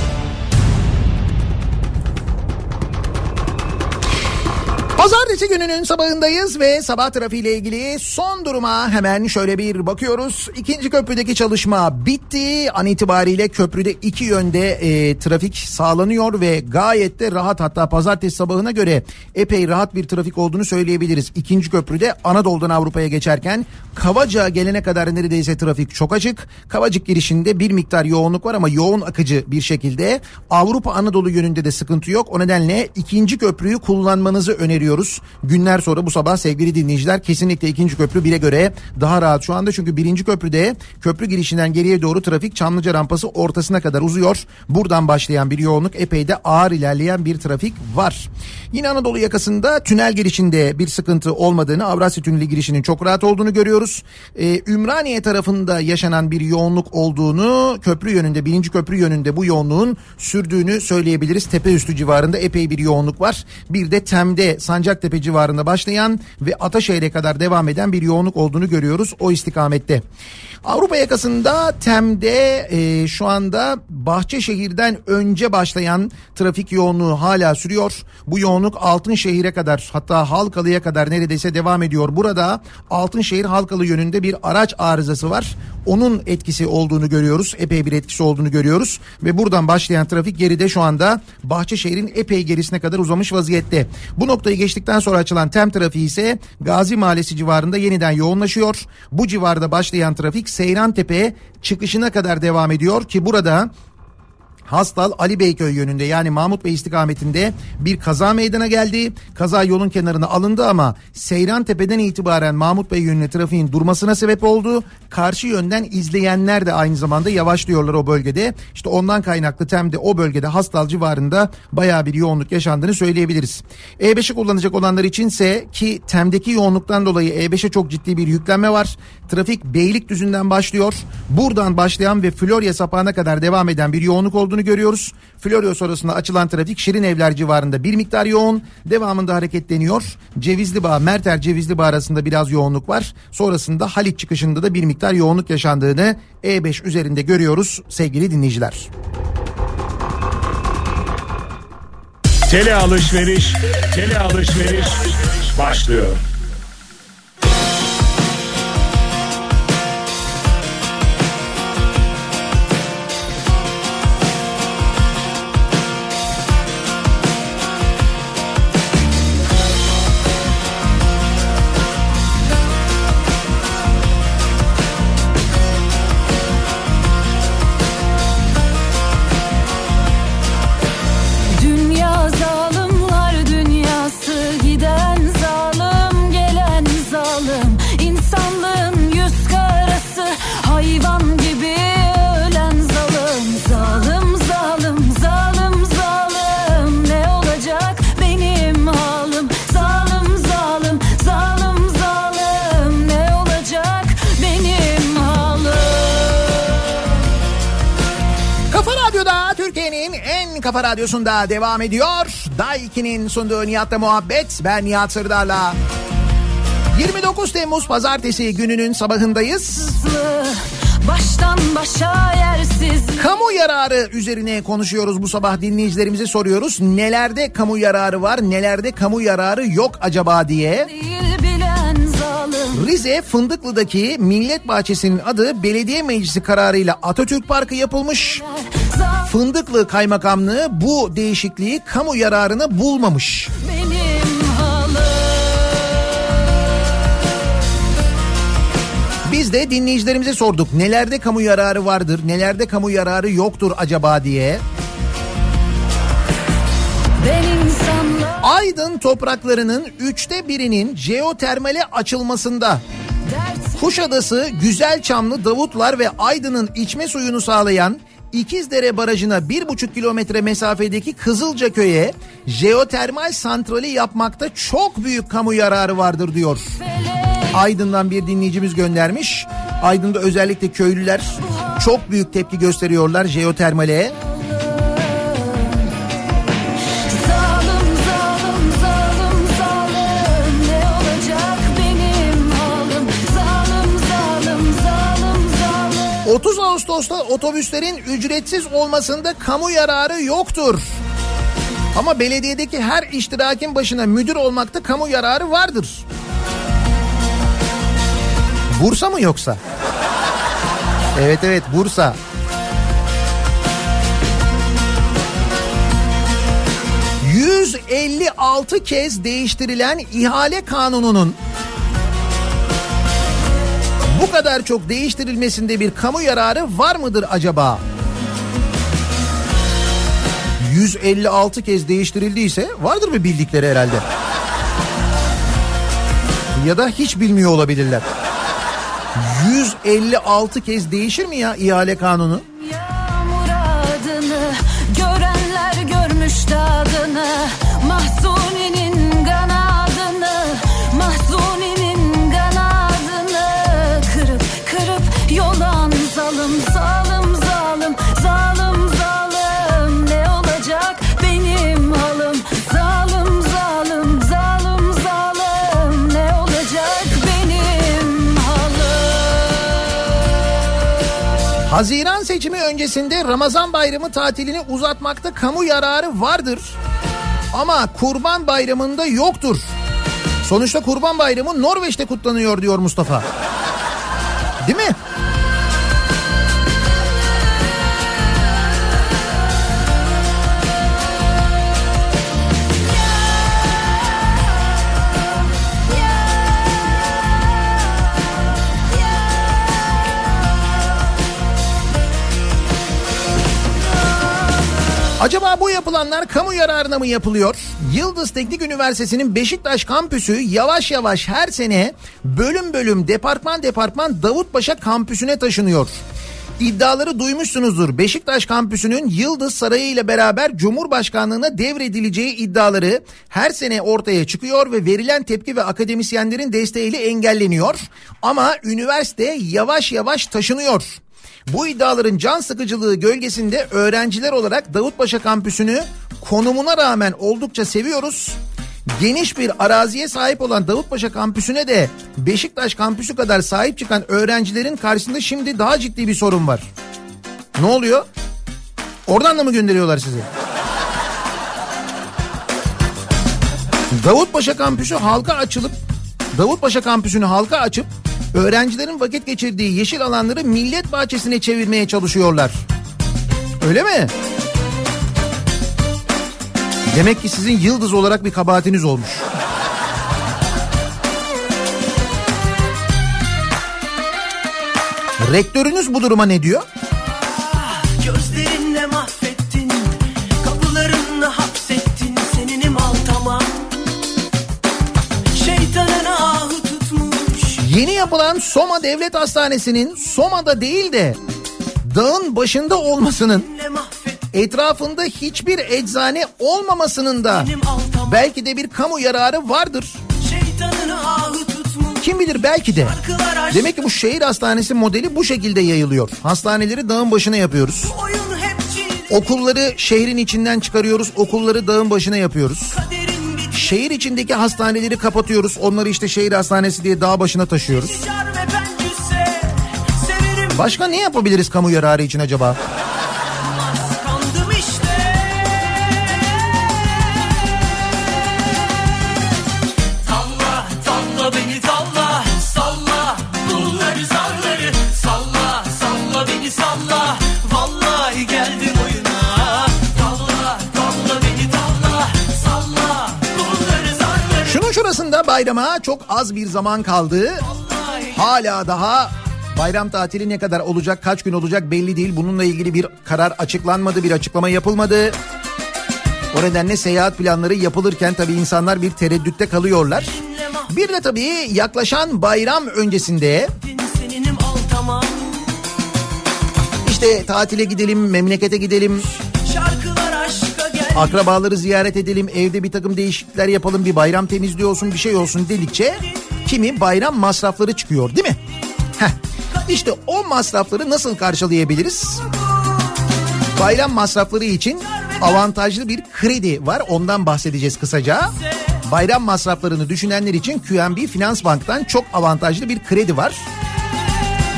Pazartesi gününün sabahındayız ve sabah trafiğiyle ilgili son duruma hemen şöyle bir bakıyoruz. İkinci köprüdeki çalışma bitti. An itibariyle köprüde iki yönde e, trafik sağlanıyor ve gayet de rahat hatta pazartesi sabahına göre epey rahat bir trafik olduğunu söyleyebiliriz. İkinci köprüde Anadolu'dan Avrupa'ya geçerken Kavacık'a gelene kadar neredeyse trafik çok açık. Kavacık girişinde bir miktar yoğunluk var ama yoğun akıcı bir şekilde Avrupa Anadolu yönünde de sıkıntı yok. O nedenle ikinci köprüyü kullanmanızı öneriyoruz. Günler sonra bu sabah sevgili dinleyiciler kesinlikle ikinci köprü bire göre daha rahat şu anda. Çünkü birinci köprüde köprü girişinden geriye doğru trafik Çamlıca rampası ortasına kadar uzuyor. Buradan başlayan bir yoğunluk epey de ağır ilerleyen bir trafik var. Yine Anadolu yakasında tünel girişinde bir sıkıntı olmadığını Avrasya Tüneli girişinin çok rahat olduğunu görüyoruz. Ee, Ümraniye tarafında yaşanan bir yoğunluk olduğunu köprü yönünde birinci köprü yönünde bu yoğunluğun sürdüğünü söyleyebiliriz. Tepe üstü civarında epey bir yoğunluk var. Bir de Tem'de Sancaktepe civarında başlayan ve Ataşehir'e kadar devam eden bir yoğunluk olduğunu görüyoruz o istikamette. Avrupa yakasında Tem'de e, şu anda Bahçeşehir'den önce başlayan trafik yoğunluğu hala sürüyor. Bu yoğunluk Altınşehir'e kadar hatta Halkalı'ya kadar neredeyse devam ediyor. Burada Altınşehir Halkalı yönünde bir araç arızası var. Onun etkisi olduğunu görüyoruz. Epey bir etkisi olduğunu görüyoruz. Ve buradan başlayan trafik geride şu anda Bahçeşehir'in epey gerisine kadar uzamış vaziyette. Bu noktayı geçtikten sonra açılan tem trafiği ise Gazi Mahallesi civarında yeniden yoğunlaşıyor. Bu civarda başlayan trafik Seyran Tepe çıkışına kadar devam ediyor ki burada Hastal Ali Beyköy yönünde yani Mahmut Bey istikametinde bir kaza meydana geldi. Kaza yolun kenarına alındı ama Seyran Tepe'den itibaren Mahmut Bey yönüne trafiğin durmasına sebep oldu. Karşı yönden izleyenler de aynı zamanda yavaşlıyorlar o bölgede. İşte ondan kaynaklı Tem'de o bölgede Hastal civarında baya bir yoğunluk yaşandığını söyleyebiliriz. E5'i kullanacak olanlar içinse ki Tem'deki yoğunluktan dolayı E5'e çok ciddi bir yüklenme var. Trafik Beylikdüzü'nden başlıyor. Buradan başlayan ve Florya sapağına kadar devam eden bir yoğunluk olduğunu görüyoruz. Florya sonrasında açılan trafik Şirin Evler civarında bir miktar yoğun. Devamında hareketleniyor. Cevizli Bağ, Merter Cevizli Bağ arasında biraz yoğunluk var. Sonrasında Haliç çıkışında da bir miktar yoğunluk yaşandığını E5 üzerinde görüyoruz sevgili dinleyiciler. Tele alışveriş, tele alışveriş başlıyor. Kafa radyosunda devam ediyor. Daiki'nin sunduğu Nihat'la muhabbet. Ben Nihat Sırdar'la. 29 Temmuz Pazartesi gününün sabahındayız. Baştan başa yersiz Kamu yararı üzerine konuşuyoruz bu sabah dinleyicilerimize soruyoruz. Nelerde kamu yararı var, nelerde kamu yararı yok acaba diye. Rize Fındıklı'daki Millet Bahçesi'nin adı belediye meclisi kararıyla Atatürk Parkı yapılmış. Fındıklı Kaymakamlığı bu değişikliği kamu yararını bulmamış. Biz de dinleyicilerimize sorduk nelerde kamu yararı vardır, nelerde kamu yararı yoktur acaba diye. Aydın topraklarının üçte birinin jeotermale açılmasında Kuşadası, Güzelçamlı, Davutlar ve Aydın'ın içme suyunu sağlayan İkizdere Barajı'na bir buçuk kilometre mesafedeki Kızılca Köy'e jeotermal santrali yapmakta çok büyük kamu yararı vardır diyor. Aydın'dan bir dinleyicimiz göndermiş. Aydın'da özellikle köylüler çok büyük tepki gösteriyorlar jeotermale. 30 Ağustos'ta otobüslerin ücretsiz olmasında kamu yararı yoktur. Ama belediyedeki her iştirakin başına müdür olmakta kamu yararı vardır. Bursa mı yoksa? Evet evet Bursa. ...156 kez değiştirilen ihale kanununun... ...bu kadar çok değiştirilmesinde bir kamu yararı var mıdır acaba? 156 kez değiştirildiyse vardır bir bildikleri herhalde. Ya da hiç bilmiyor olabilirler. 156 kez değişir mi ya ihale kanunu? Haziran seçimi öncesinde Ramazan bayramı tatilini uzatmakta kamu yararı vardır. Ama Kurban Bayramı'nda yoktur. Sonuçta Kurban Bayramı Norveç'te kutlanıyor diyor Mustafa. Değil mi? Acaba bu yapılanlar kamu yararına mı yapılıyor? Yıldız Teknik Üniversitesi'nin Beşiktaş kampüsü yavaş yavaş her sene bölüm bölüm departman departman Davutpaşa kampüsüne taşınıyor. İddiaları duymuşsunuzdur. Beşiktaş kampüsünün Yıldız Sarayı ile beraber Cumhurbaşkanlığına devredileceği iddiaları her sene ortaya çıkıyor ve verilen tepki ve akademisyenlerin desteğiyle engelleniyor. Ama üniversite yavaş yavaş taşınıyor. Bu iddiaların can sıkıcılığı gölgesinde öğrenciler olarak Davutpaşa kampüsünü konumuna rağmen oldukça seviyoruz. Geniş bir araziye sahip olan Davutpaşa kampüsüne de Beşiktaş kampüsü kadar sahip çıkan öğrencilerin karşısında şimdi daha ciddi bir sorun var. Ne oluyor? Oradan da mı gönderiyorlar sizi? Davutpaşa kampüsü halka açılıp Davutpaşa kampüsünü halka açıp öğrencilerin vakit geçirdiği yeşil alanları millet bahçesine çevirmeye çalışıyorlar. Öyle mi? Demek ki sizin yıldız olarak bir kabahatiniz olmuş. Rektörünüz bu duruma ne diyor? Yeni yapılan Soma Devlet Hastanesi'nin Soma'da değil de dağın başında olmasının etrafında hiçbir eczane olmamasının da belki de bir kamu yararı vardır. Kim bilir belki de. Demek ki bu şehir hastanesi modeli bu şekilde yayılıyor. Hastaneleri dağın başına yapıyoruz. Okulları şehrin içinden çıkarıyoruz. Okulları dağın başına yapıyoruz. Kaderin bir Şehir içindeki hastaneleri kapatıyoruz. Onları işte şehir hastanesi diye dağ başına taşıyoruz. Başka ne yapabiliriz kamu yararı için acaba? Bayram'a çok az bir zaman kaldı. Hala daha bayram tatili ne kadar olacak, kaç gün olacak belli değil. Bununla ilgili bir karar açıklanmadı, bir açıklama yapılmadı. O nedenle seyahat planları yapılırken tabii insanlar bir tereddütte kalıyorlar. Bir de tabii yaklaşan bayram öncesinde işte tatile gidelim, memlekete gidelim, akrabaları ziyaret edelim, evde bir takım değişiklikler yapalım, bir bayram temizliği olsun, bir şey olsun dedikçe kimi bayram masrafları çıkıyor değil mi? Heh. İşte o masrafları nasıl karşılayabiliriz? Bayram masrafları için avantajlı bir kredi var. Ondan bahsedeceğiz kısaca. Bayram masraflarını düşünenler için QNB Finans Bank'tan çok avantajlı bir kredi var.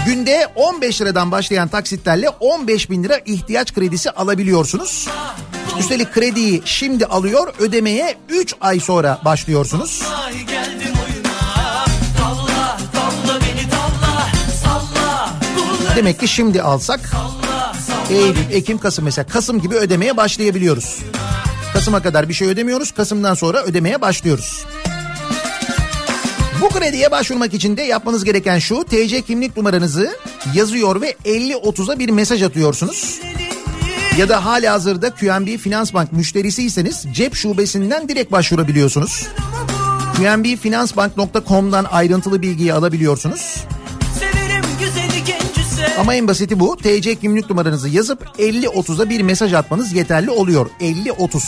Günde 15 liradan başlayan taksitlerle 15 bin lira ihtiyaç kredisi alabiliyorsunuz. Üstelik krediyi şimdi alıyor ödemeye 3 ay sonra başlıyorsunuz. Demek ki şimdi alsak Eylül, Ekim, Kasım mesela Kasım gibi ödemeye başlayabiliyoruz. Kasım'a kadar bir şey ödemiyoruz. Kasım'dan sonra ödemeye başlıyoruz. Bu krediye başvurmak için de yapmanız gereken şu. TC kimlik numaranızı yazıyor ve 50-30'a bir mesaj atıyorsunuz. Ya da hali hazırda QNB Finans Bank müşterisiyseniz cep şubesinden direkt başvurabiliyorsunuz. qnbfinansbank.com'dan ayrıntılı bilgiyi alabiliyorsunuz. Ama en basiti bu. TC kimlik numaranızı yazıp 50-30'a bir mesaj atmanız yeterli oluyor. 50-30.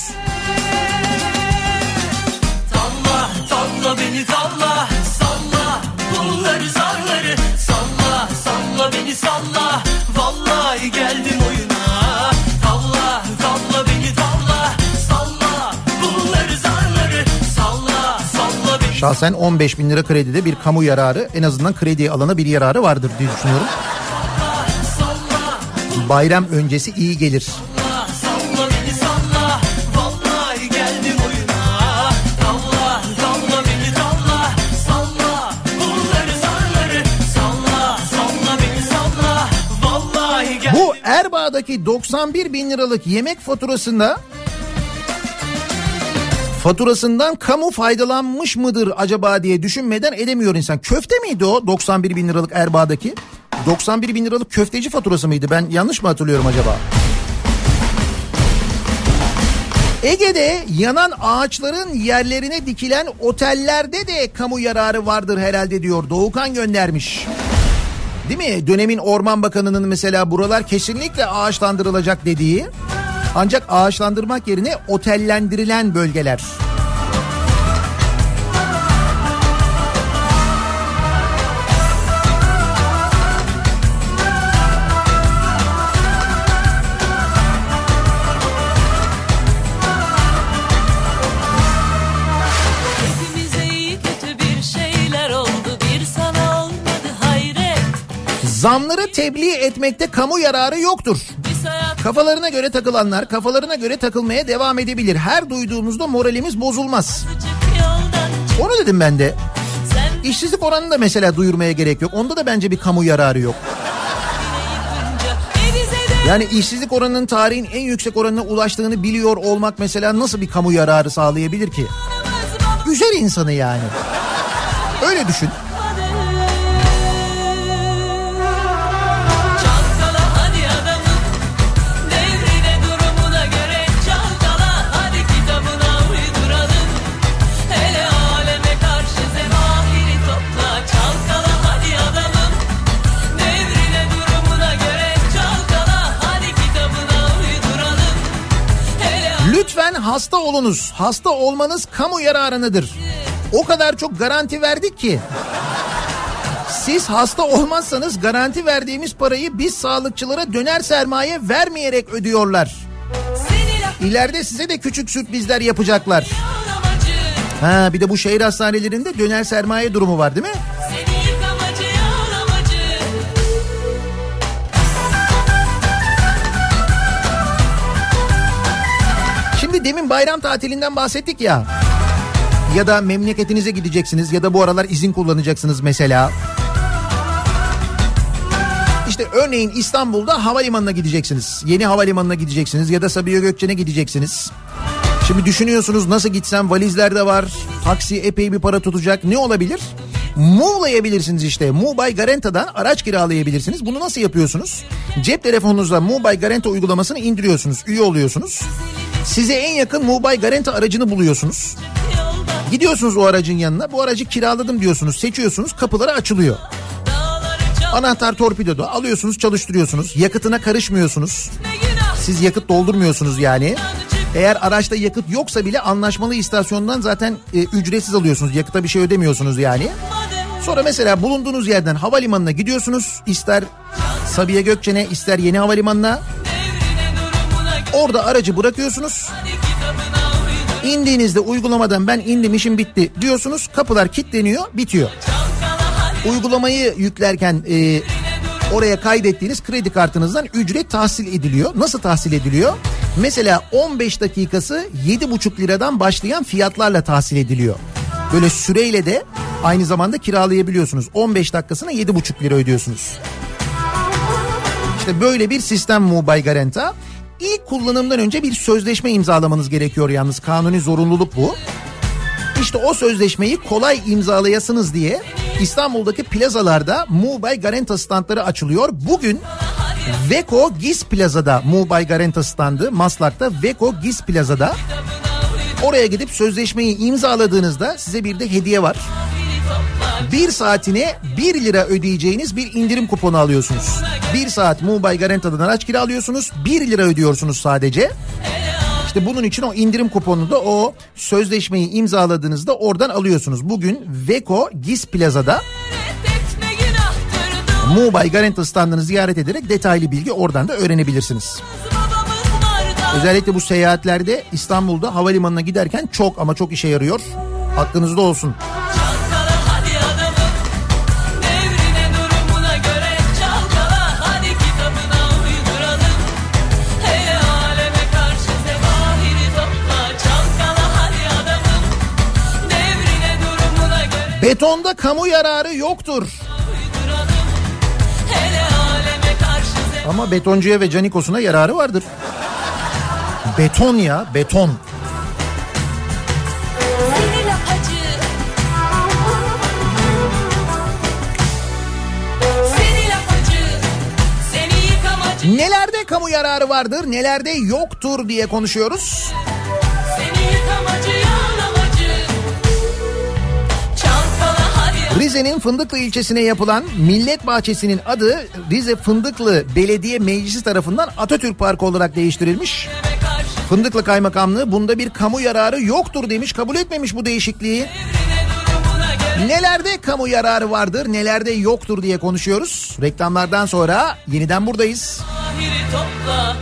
Tavla tavla beni tavla Salla bunları zarları Salla salla beni salla Vallahi geldim Şahsen 15 bin lira kredide bir kamu yararı en azından kredi alana bir yararı vardır diye düşünüyorum. Bayram öncesi iyi gelir. Bu Erbaa'daki 91 bin liralık yemek faturasında faturasından kamu faydalanmış mıdır acaba diye düşünmeden edemiyor insan. Köfte miydi o 91 bin liralık Erbaa'daki? 91 bin liralık köfteci faturası mıydı? Ben yanlış mı hatırlıyorum acaba? Ege'de yanan ağaçların yerlerine dikilen otellerde de kamu yararı vardır herhalde diyor. Doğukan göndermiş. Değil mi? Dönemin Orman Bakanı'nın mesela buralar kesinlikle ağaçlandırılacak dediği ancak ağaçlandırmak yerine otellendirilen bölgeler. Zamları tebliğ etmekte kamu yararı yoktur. Kafalarına göre takılanlar kafalarına göre takılmaya devam edebilir. Her duyduğumuzda moralimiz bozulmaz. Onu dedim ben de. İşsizlik oranını da mesela duyurmaya gerek yok. Onda da bence bir kamu yararı yok. Yani işsizlik oranının tarihin en yüksek oranına ulaştığını biliyor olmak mesela nasıl bir kamu yararı sağlayabilir ki? Üzer insanı yani. Öyle düşün. Hasta olunuz. Hasta olmanız kamu yararınıdır. O kadar çok garanti verdik ki. Siz hasta olmazsanız garanti verdiğimiz parayı biz sağlıkçılara döner sermaye vermeyerek ödüyorlar. İleride size de küçük sürprizler yapacaklar. Ha bir de bu şehir hastanelerinde döner sermaye durumu var değil mi? Demin bayram tatilinden bahsettik ya. Ya da memleketinize gideceksiniz ya da bu aralar izin kullanacaksınız mesela. İşte örneğin İstanbul'da havalimanına gideceksiniz. Yeni havalimanına gideceksiniz ya da Sabiha Gökçen'e gideceksiniz. Şimdi düşünüyorsunuz nasıl gitsem valizler de var. Taksi epey bir para tutacak. Ne olabilir? Muğlayabilirsiniz işte. Mubay Garanta'dan araç kiralayabilirsiniz. Bunu nasıl yapıyorsunuz? Cep telefonunuzla Mubay Garanta uygulamasını indiriyorsunuz. Üye oluyorsunuz. Size en yakın Mubay Garanta aracını buluyorsunuz. Gidiyorsunuz o aracın yanına. Bu aracı kiraladım diyorsunuz. Seçiyorsunuz. Kapıları açılıyor. Anahtar torpidoda alıyorsunuz çalıştırıyorsunuz. Yakıtına karışmıyorsunuz. Siz yakıt doldurmuyorsunuz yani. Eğer araçta yakıt yoksa bile anlaşmalı istasyondan zaten e, ücretsiz alıyorsunuz. Yakıta bir şey ödemiyorsunuz yani. Sonra mesela bulunduğunuz yerden havalimanına gidiyorsunuz. İster Sabiha Gökçen'e ister Yeni Havalimanı'na. Orada aracı bırakıyorsunuz. İndiğinizde uygulamadan ben indim işim bitti diyorsunuz. Kapılar kilitleniyor bitiyor. Uygulamayı yüklerken e, oraya kaydettiğiniz kredi kartınızdan ücret tahsil ediliyor. Nasıl tahsil ediliyor? Mesela 15 dakikası 7,5 liradan başlayan fiyatlarla tahsil ediliyor. Böyle süreyle de aynı zamanda kiralayabiliyorsunuz. 15 dakikasına 7,5 lira ödüyorsunuz. İşte böyle bir sistem Mobile Garanta. İlk kullanımdan önce bir sözleşme imzalamanız gerekiyor yalnız. Kanuni zorunluluk bu. İşte o sözleşmeyi kolay imzalayasınız diye İstanbul'daki plazalarda Mobile Garanta standları açılıyor. Bugün Veko Giz Plaza'da Mobile Garanta standı Maslak'ta Veko Giz Plaza'da oraya gidip sözleşmeyi imzaladığınızda size bir de hediye var. Bir saatine 1 lira ödeyeceğiniz bir indirim kuponu alıyorsunuz. Bir saat Mobile Garanta'dan araç kiralıyorsunuz 1 lira ödüyorsunuz sadece. İşte bunun için o indirim kuponunu da o sözleşmeyi imzaladığınızda oradan alıyorsunuz. Bugün Veko Giz Plaza'da Mobile Garanta standını ziyaret ederek detaylı bilgi oradan da öğrenebilirsiniz. Özellikle bu seyahatlerde İstanbul'da havalimanına giderken çok ama çok işe yarıyor. Aklınızda olsun. Betonda kamu yararı yoktur. Ama betoncuya ve canikosuna yararı vardır. Beton ya beton. Nelerde kamu yararı vardır nelerde yoktur diye konuşuyoruz. Rize'nin Fındıklı ilçesine yapılan Millet Bahçesi'nin adı Rize Fındıklı Belediye Meclisi tarafından Atatürk Parkı olarak değiştirilmiş. Fındıklı Kaymakamlığı bunda bir kamu yararı yoktur demiş kabul etmemiş bu değişikliği. Nelerde kamu yararı vardır nelerde yoktur diye konuşuyoruz. Reklamlardan sonra yeniden buradayız. Topla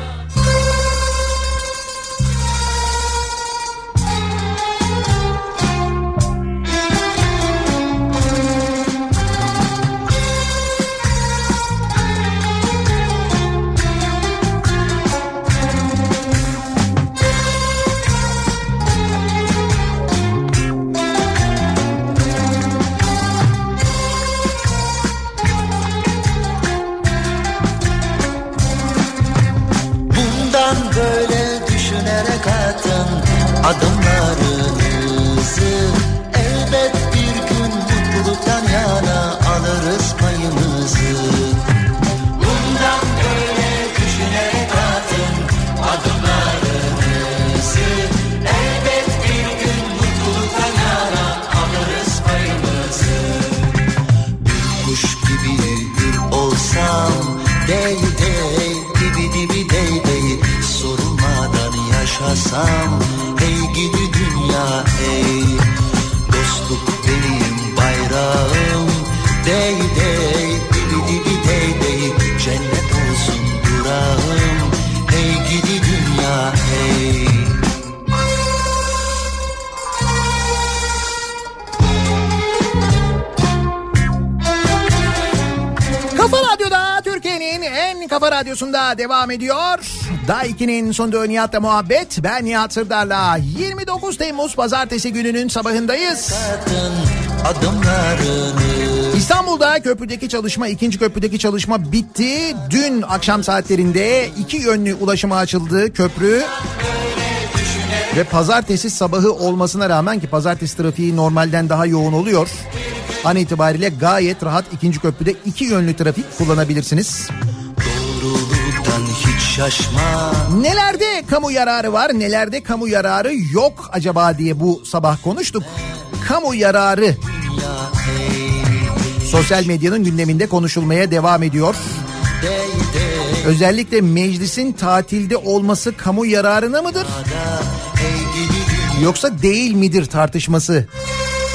ediyor. Daiki'nin sonunda Nihat'la muhabbet. Ben Nihat Sırdar'la 29 Temmuz pazartesi gününün sabahındayız. İstanbul'da köprüdeki çalışma, ikinci köprüdeki çalışma bitti. Dün akşam saatlerinde iki yönlü ulaşıma açıldı köprü. Ve pazartesi sabahı olmasına rağmen ki pazartesi trafiği normalden daha yoğun oluyor. An itibariyle gayet rahat ikinci köprüde iki yönlü trafik kullanabilirsiniz. Hiç şaşma Nelerde kamu yararı var, nelerde kamu yararı yok acaba diye bu sabah konuştuk. Kamu yararı. sosyal medyanın gündeminde konuşulmaya devam ediyor. Özellikle meclisin tatilde olması kamu yararına mıdır? Yoksa değil midir tartışması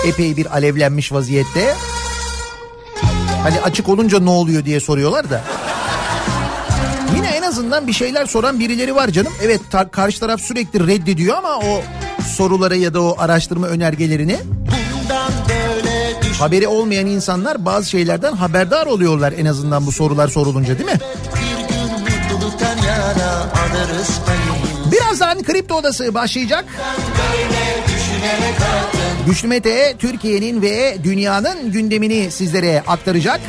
epey bir alevlenmiş vaziyette. Hani açık olunca ne oluyor diye soruyorlar da. Azından bir şeyler soran birileri var canım. Evet ta- karşı taraf sürekli reddediyor ama o soruları ya da o araştırma önergelerini haberi olmayan insanlar bazı şeylerden haberdar oluyorlar en azından bu sorular sorulunca değil mi? Birazdan Kripto Odası başlayacak. Güçlü Mete Türkiye'nin ve dünyanın gündemini sizlere aktaracak.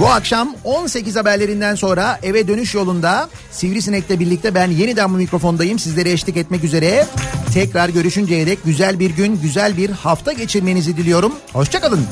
Bu akşam 18 haberlerinden sonra eve dönüş yolunda Sivrisinek'le birlikte ben yeniden bu mikrofondayım. Sizlere eşlik etmek üzere. Tekrar görüşünceye dek güzel bir gün, güzel bir hafta geçirmenizi diliyorum. Hoşçakalın.